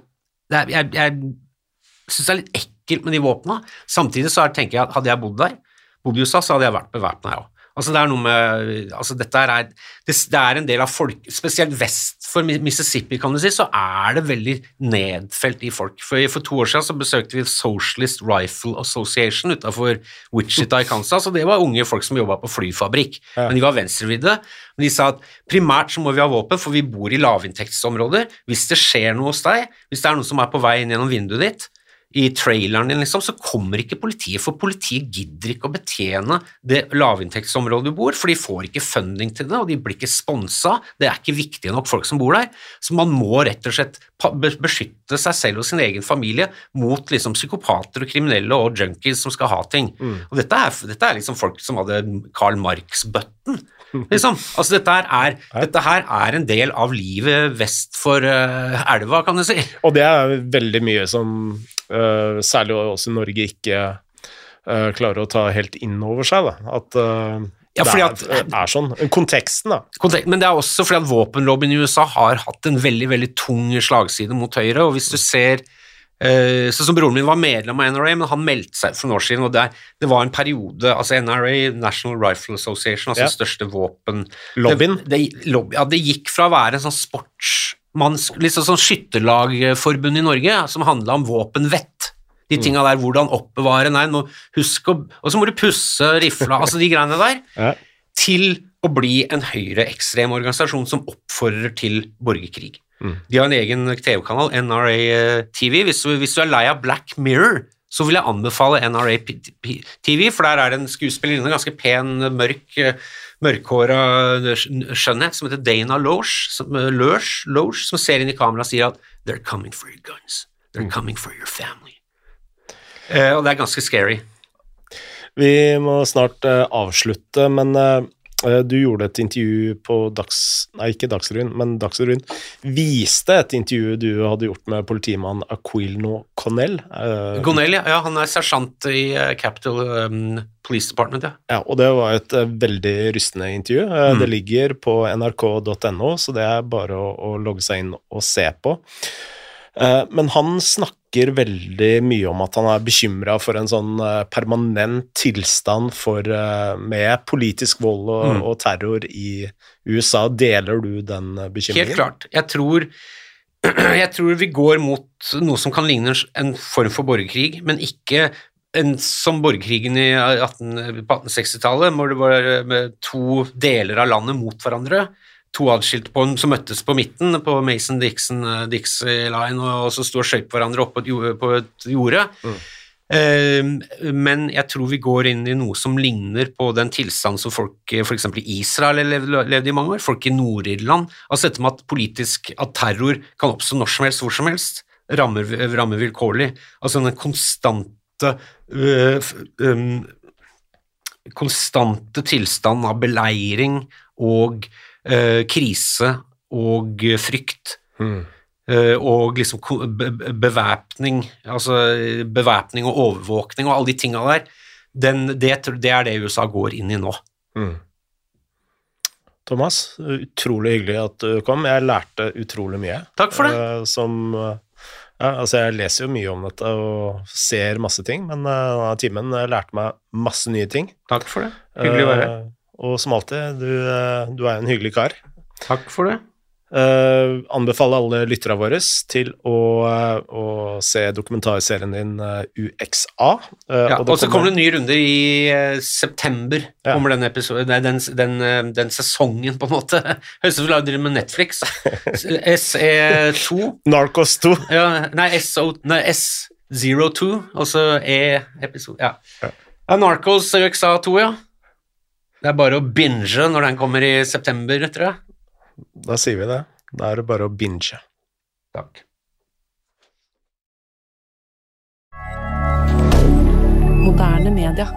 Speaker 2: Jeg, jeg, jeg synes det er litt ekkelt ekkelt med de våpna. Samtidig så tenker jeg at hadde jeg bodd der, bodd i USA, så hadde jeg vært bevæpna, jeg òg. Altså det er noe med, altså dette er, det, det, er en del av folk Spesielt vest for Mississippi, kan du si, så er det veldig nedfelt i folk. For, for to år siden så besøkte vi Socialist Rifle Association utafor Wichita i Kansas, og det var unge folk som jobba på flyfabrikk. Ja. Men de var venstrevridde. Men de sa at primært så må vi ha våpen, for vi bor i lavinntektsområder. Hvis det skjer noe hos deg, hvis det er noen som er på vei inn gjennom vinduet ditt, i traileren din, liksom, så kommer ikke politiet, for politiet gidder ikke å betjene det lavinntektsområdet du bor, for de får ikke funding til det, og de blir ikke sponsa, det er ikke viktige nok folk som bor der. Så man må rett og slett beskytte seg selv og sin egen familie mot liksom psykopater og kriminelle og junkies som skal ha ting. Mm. Og dette er, dette er liksom folk som hadde Karl Marx-bøtten. Liksom. Altså, dette, er, dette her er en del av livet vest for uh, elva, kan du si.
Speaker 1: Og det er veldig mye som uh, særlig også Norge ikke uh, klarer å ta helt inn over seg. Da. At ja, det er, at, er, sånn. Konteksten, da.
Speaker 2: Kontek men det er også fordi at våpenlobbyen i USA har hatt en veldig veldig tung slagside mot Høyre. og hvis du ser Uh, så som Broren min var medlem av NRA, men han meldte seg for noen år siden. og Det, det var en periode altså NRA, National Rifle Association, altså ja. største våpen...
Speaker 1: Lobbyen?
Speaker 2: Det, det, lobby, ja, det gikk fra å være en sånn sportsmanns... Liksom sånn skytterlagforbund i Norge som handla om våpenvett. De mm. tinga der, hvordan oppbevare Nei, må husk å Og så må du pusse rifla, altså de greiene der. Ja. Til å bli en høyreekstrem organisasjon som oppfordrer til borgerkrig. Mm. De har en egen TV-kanal, NRA TV. Hvis du, hvis du, er lei av Black Mirror, så vil jeg anbefale NRA TV, for der er det en skuespillerinne, ganske pen, mørk, eh, mørkhåra skjønnhet, som heter Dana Loge, som, eh, Loesch, Loesch, som ser inn i kamera og sier at They're coming for your guns. They're coming for your family. Eh, og det er ganske scary.
Speaker 1: Vi må snart eh, avslutte, men eh, eh, du gjorde et intervju på Dags... Nei, ikke Dagsrevyen, men Dagsrevyen. Viste et intervju du hadde gjort med politimann Aquilno Connell. Connell,
Speaker 2: Gonell, ja. ja, han er sersjant i eh, Capital um, Police Department, ja.
Speaker 1: Ja, og det var et eh, veldig rystende intervju. Eh,
Speaker 2: Mm.
Speaker 1: Det ligger på nrk.no, så det er bare å, å logge seg inn og se på. Eh, Men han snakker veldig mye om at han er bekymra for en sånn eh, permanent tilstand for, eh, med politisk vold og,
Speaker 2: Mm.
Speaker 1: og terror i USA. Deler du den bekymringen?
Speaker 2: Helt klart. Jeg tror, jeg tror vi går mot noe som kan ligne en form for borgerkrig, men ikke en, som borgerkrigen i 18, på 1860-tallet, hvor det var med to deler av landet mot hverandre. To adskilte på, som møttes på midten, på Mason-Dixon-Dixie Line, og, så sto og skøyt på hverandre oppå på et jorde. Mm. Eh, men jeg tror vi går inn i noe som ligner på den tilstand som folk f.eks. i Israel levde, i mange år, folk i Nord-Irland. Altså dette med at politisk at terror kan oppstå når som helst, hvor som helst, rammer, rammer vilkårlig. Altså den konstante øh, um, konstante tilstand av beleiring og øh, krise og frykt.
Speaker 1: Mm.
Speaker 2: Eh, og liksom bevæpning, altså bevæpning og overvåkning og alle de tinga der, den, det, det er det USA går inn i nå.
Speaker 1: Mm. Thomas, utrolig hyggelig at du kom. Jeg lærte utrolig mye.
Speaker 2: Takk for det.
Speaker 1: Eh, Som eh, ja, altså Jeg leser jo mye om dette og ser masse ting, men eh, denne timen eh, lærte meg masse nye ting.
Speaker 2: Takk for det. Hyggelig å være her.
Speaker 1: Og som alltid, du, eh, du er en hyggelig kar.
Speaker 2: Takk for det.
Speaker 1: Uh, anbefaler alle lytterne våre til å, eh, å se dokumentarserien din uh, UXA. Uh,
Speaker 2: Ja,
Speaker 1: og
Speaker 2: så kommer det en ny runde i september,
Speaker 1: Ja.
Speaker 2: kommer den, episode, den, den, den sesongen, på en måte. Høres ut som vi lager med Netflix. SE2
Speaker 1: Narcos 2.
Speaker 2: ja, Nei, SO, nei S02, og så E-episode Ja.
Speaker 1: Ja.
Speaker 2: ja Narcos UXA2, ja. Det er bare å binge når den kommer i september, tror jeg.
Speaker 1: Da sier vi det. Da er det bare å binge.
Speaker 2: Takk.
Speaker 3: Moderne media.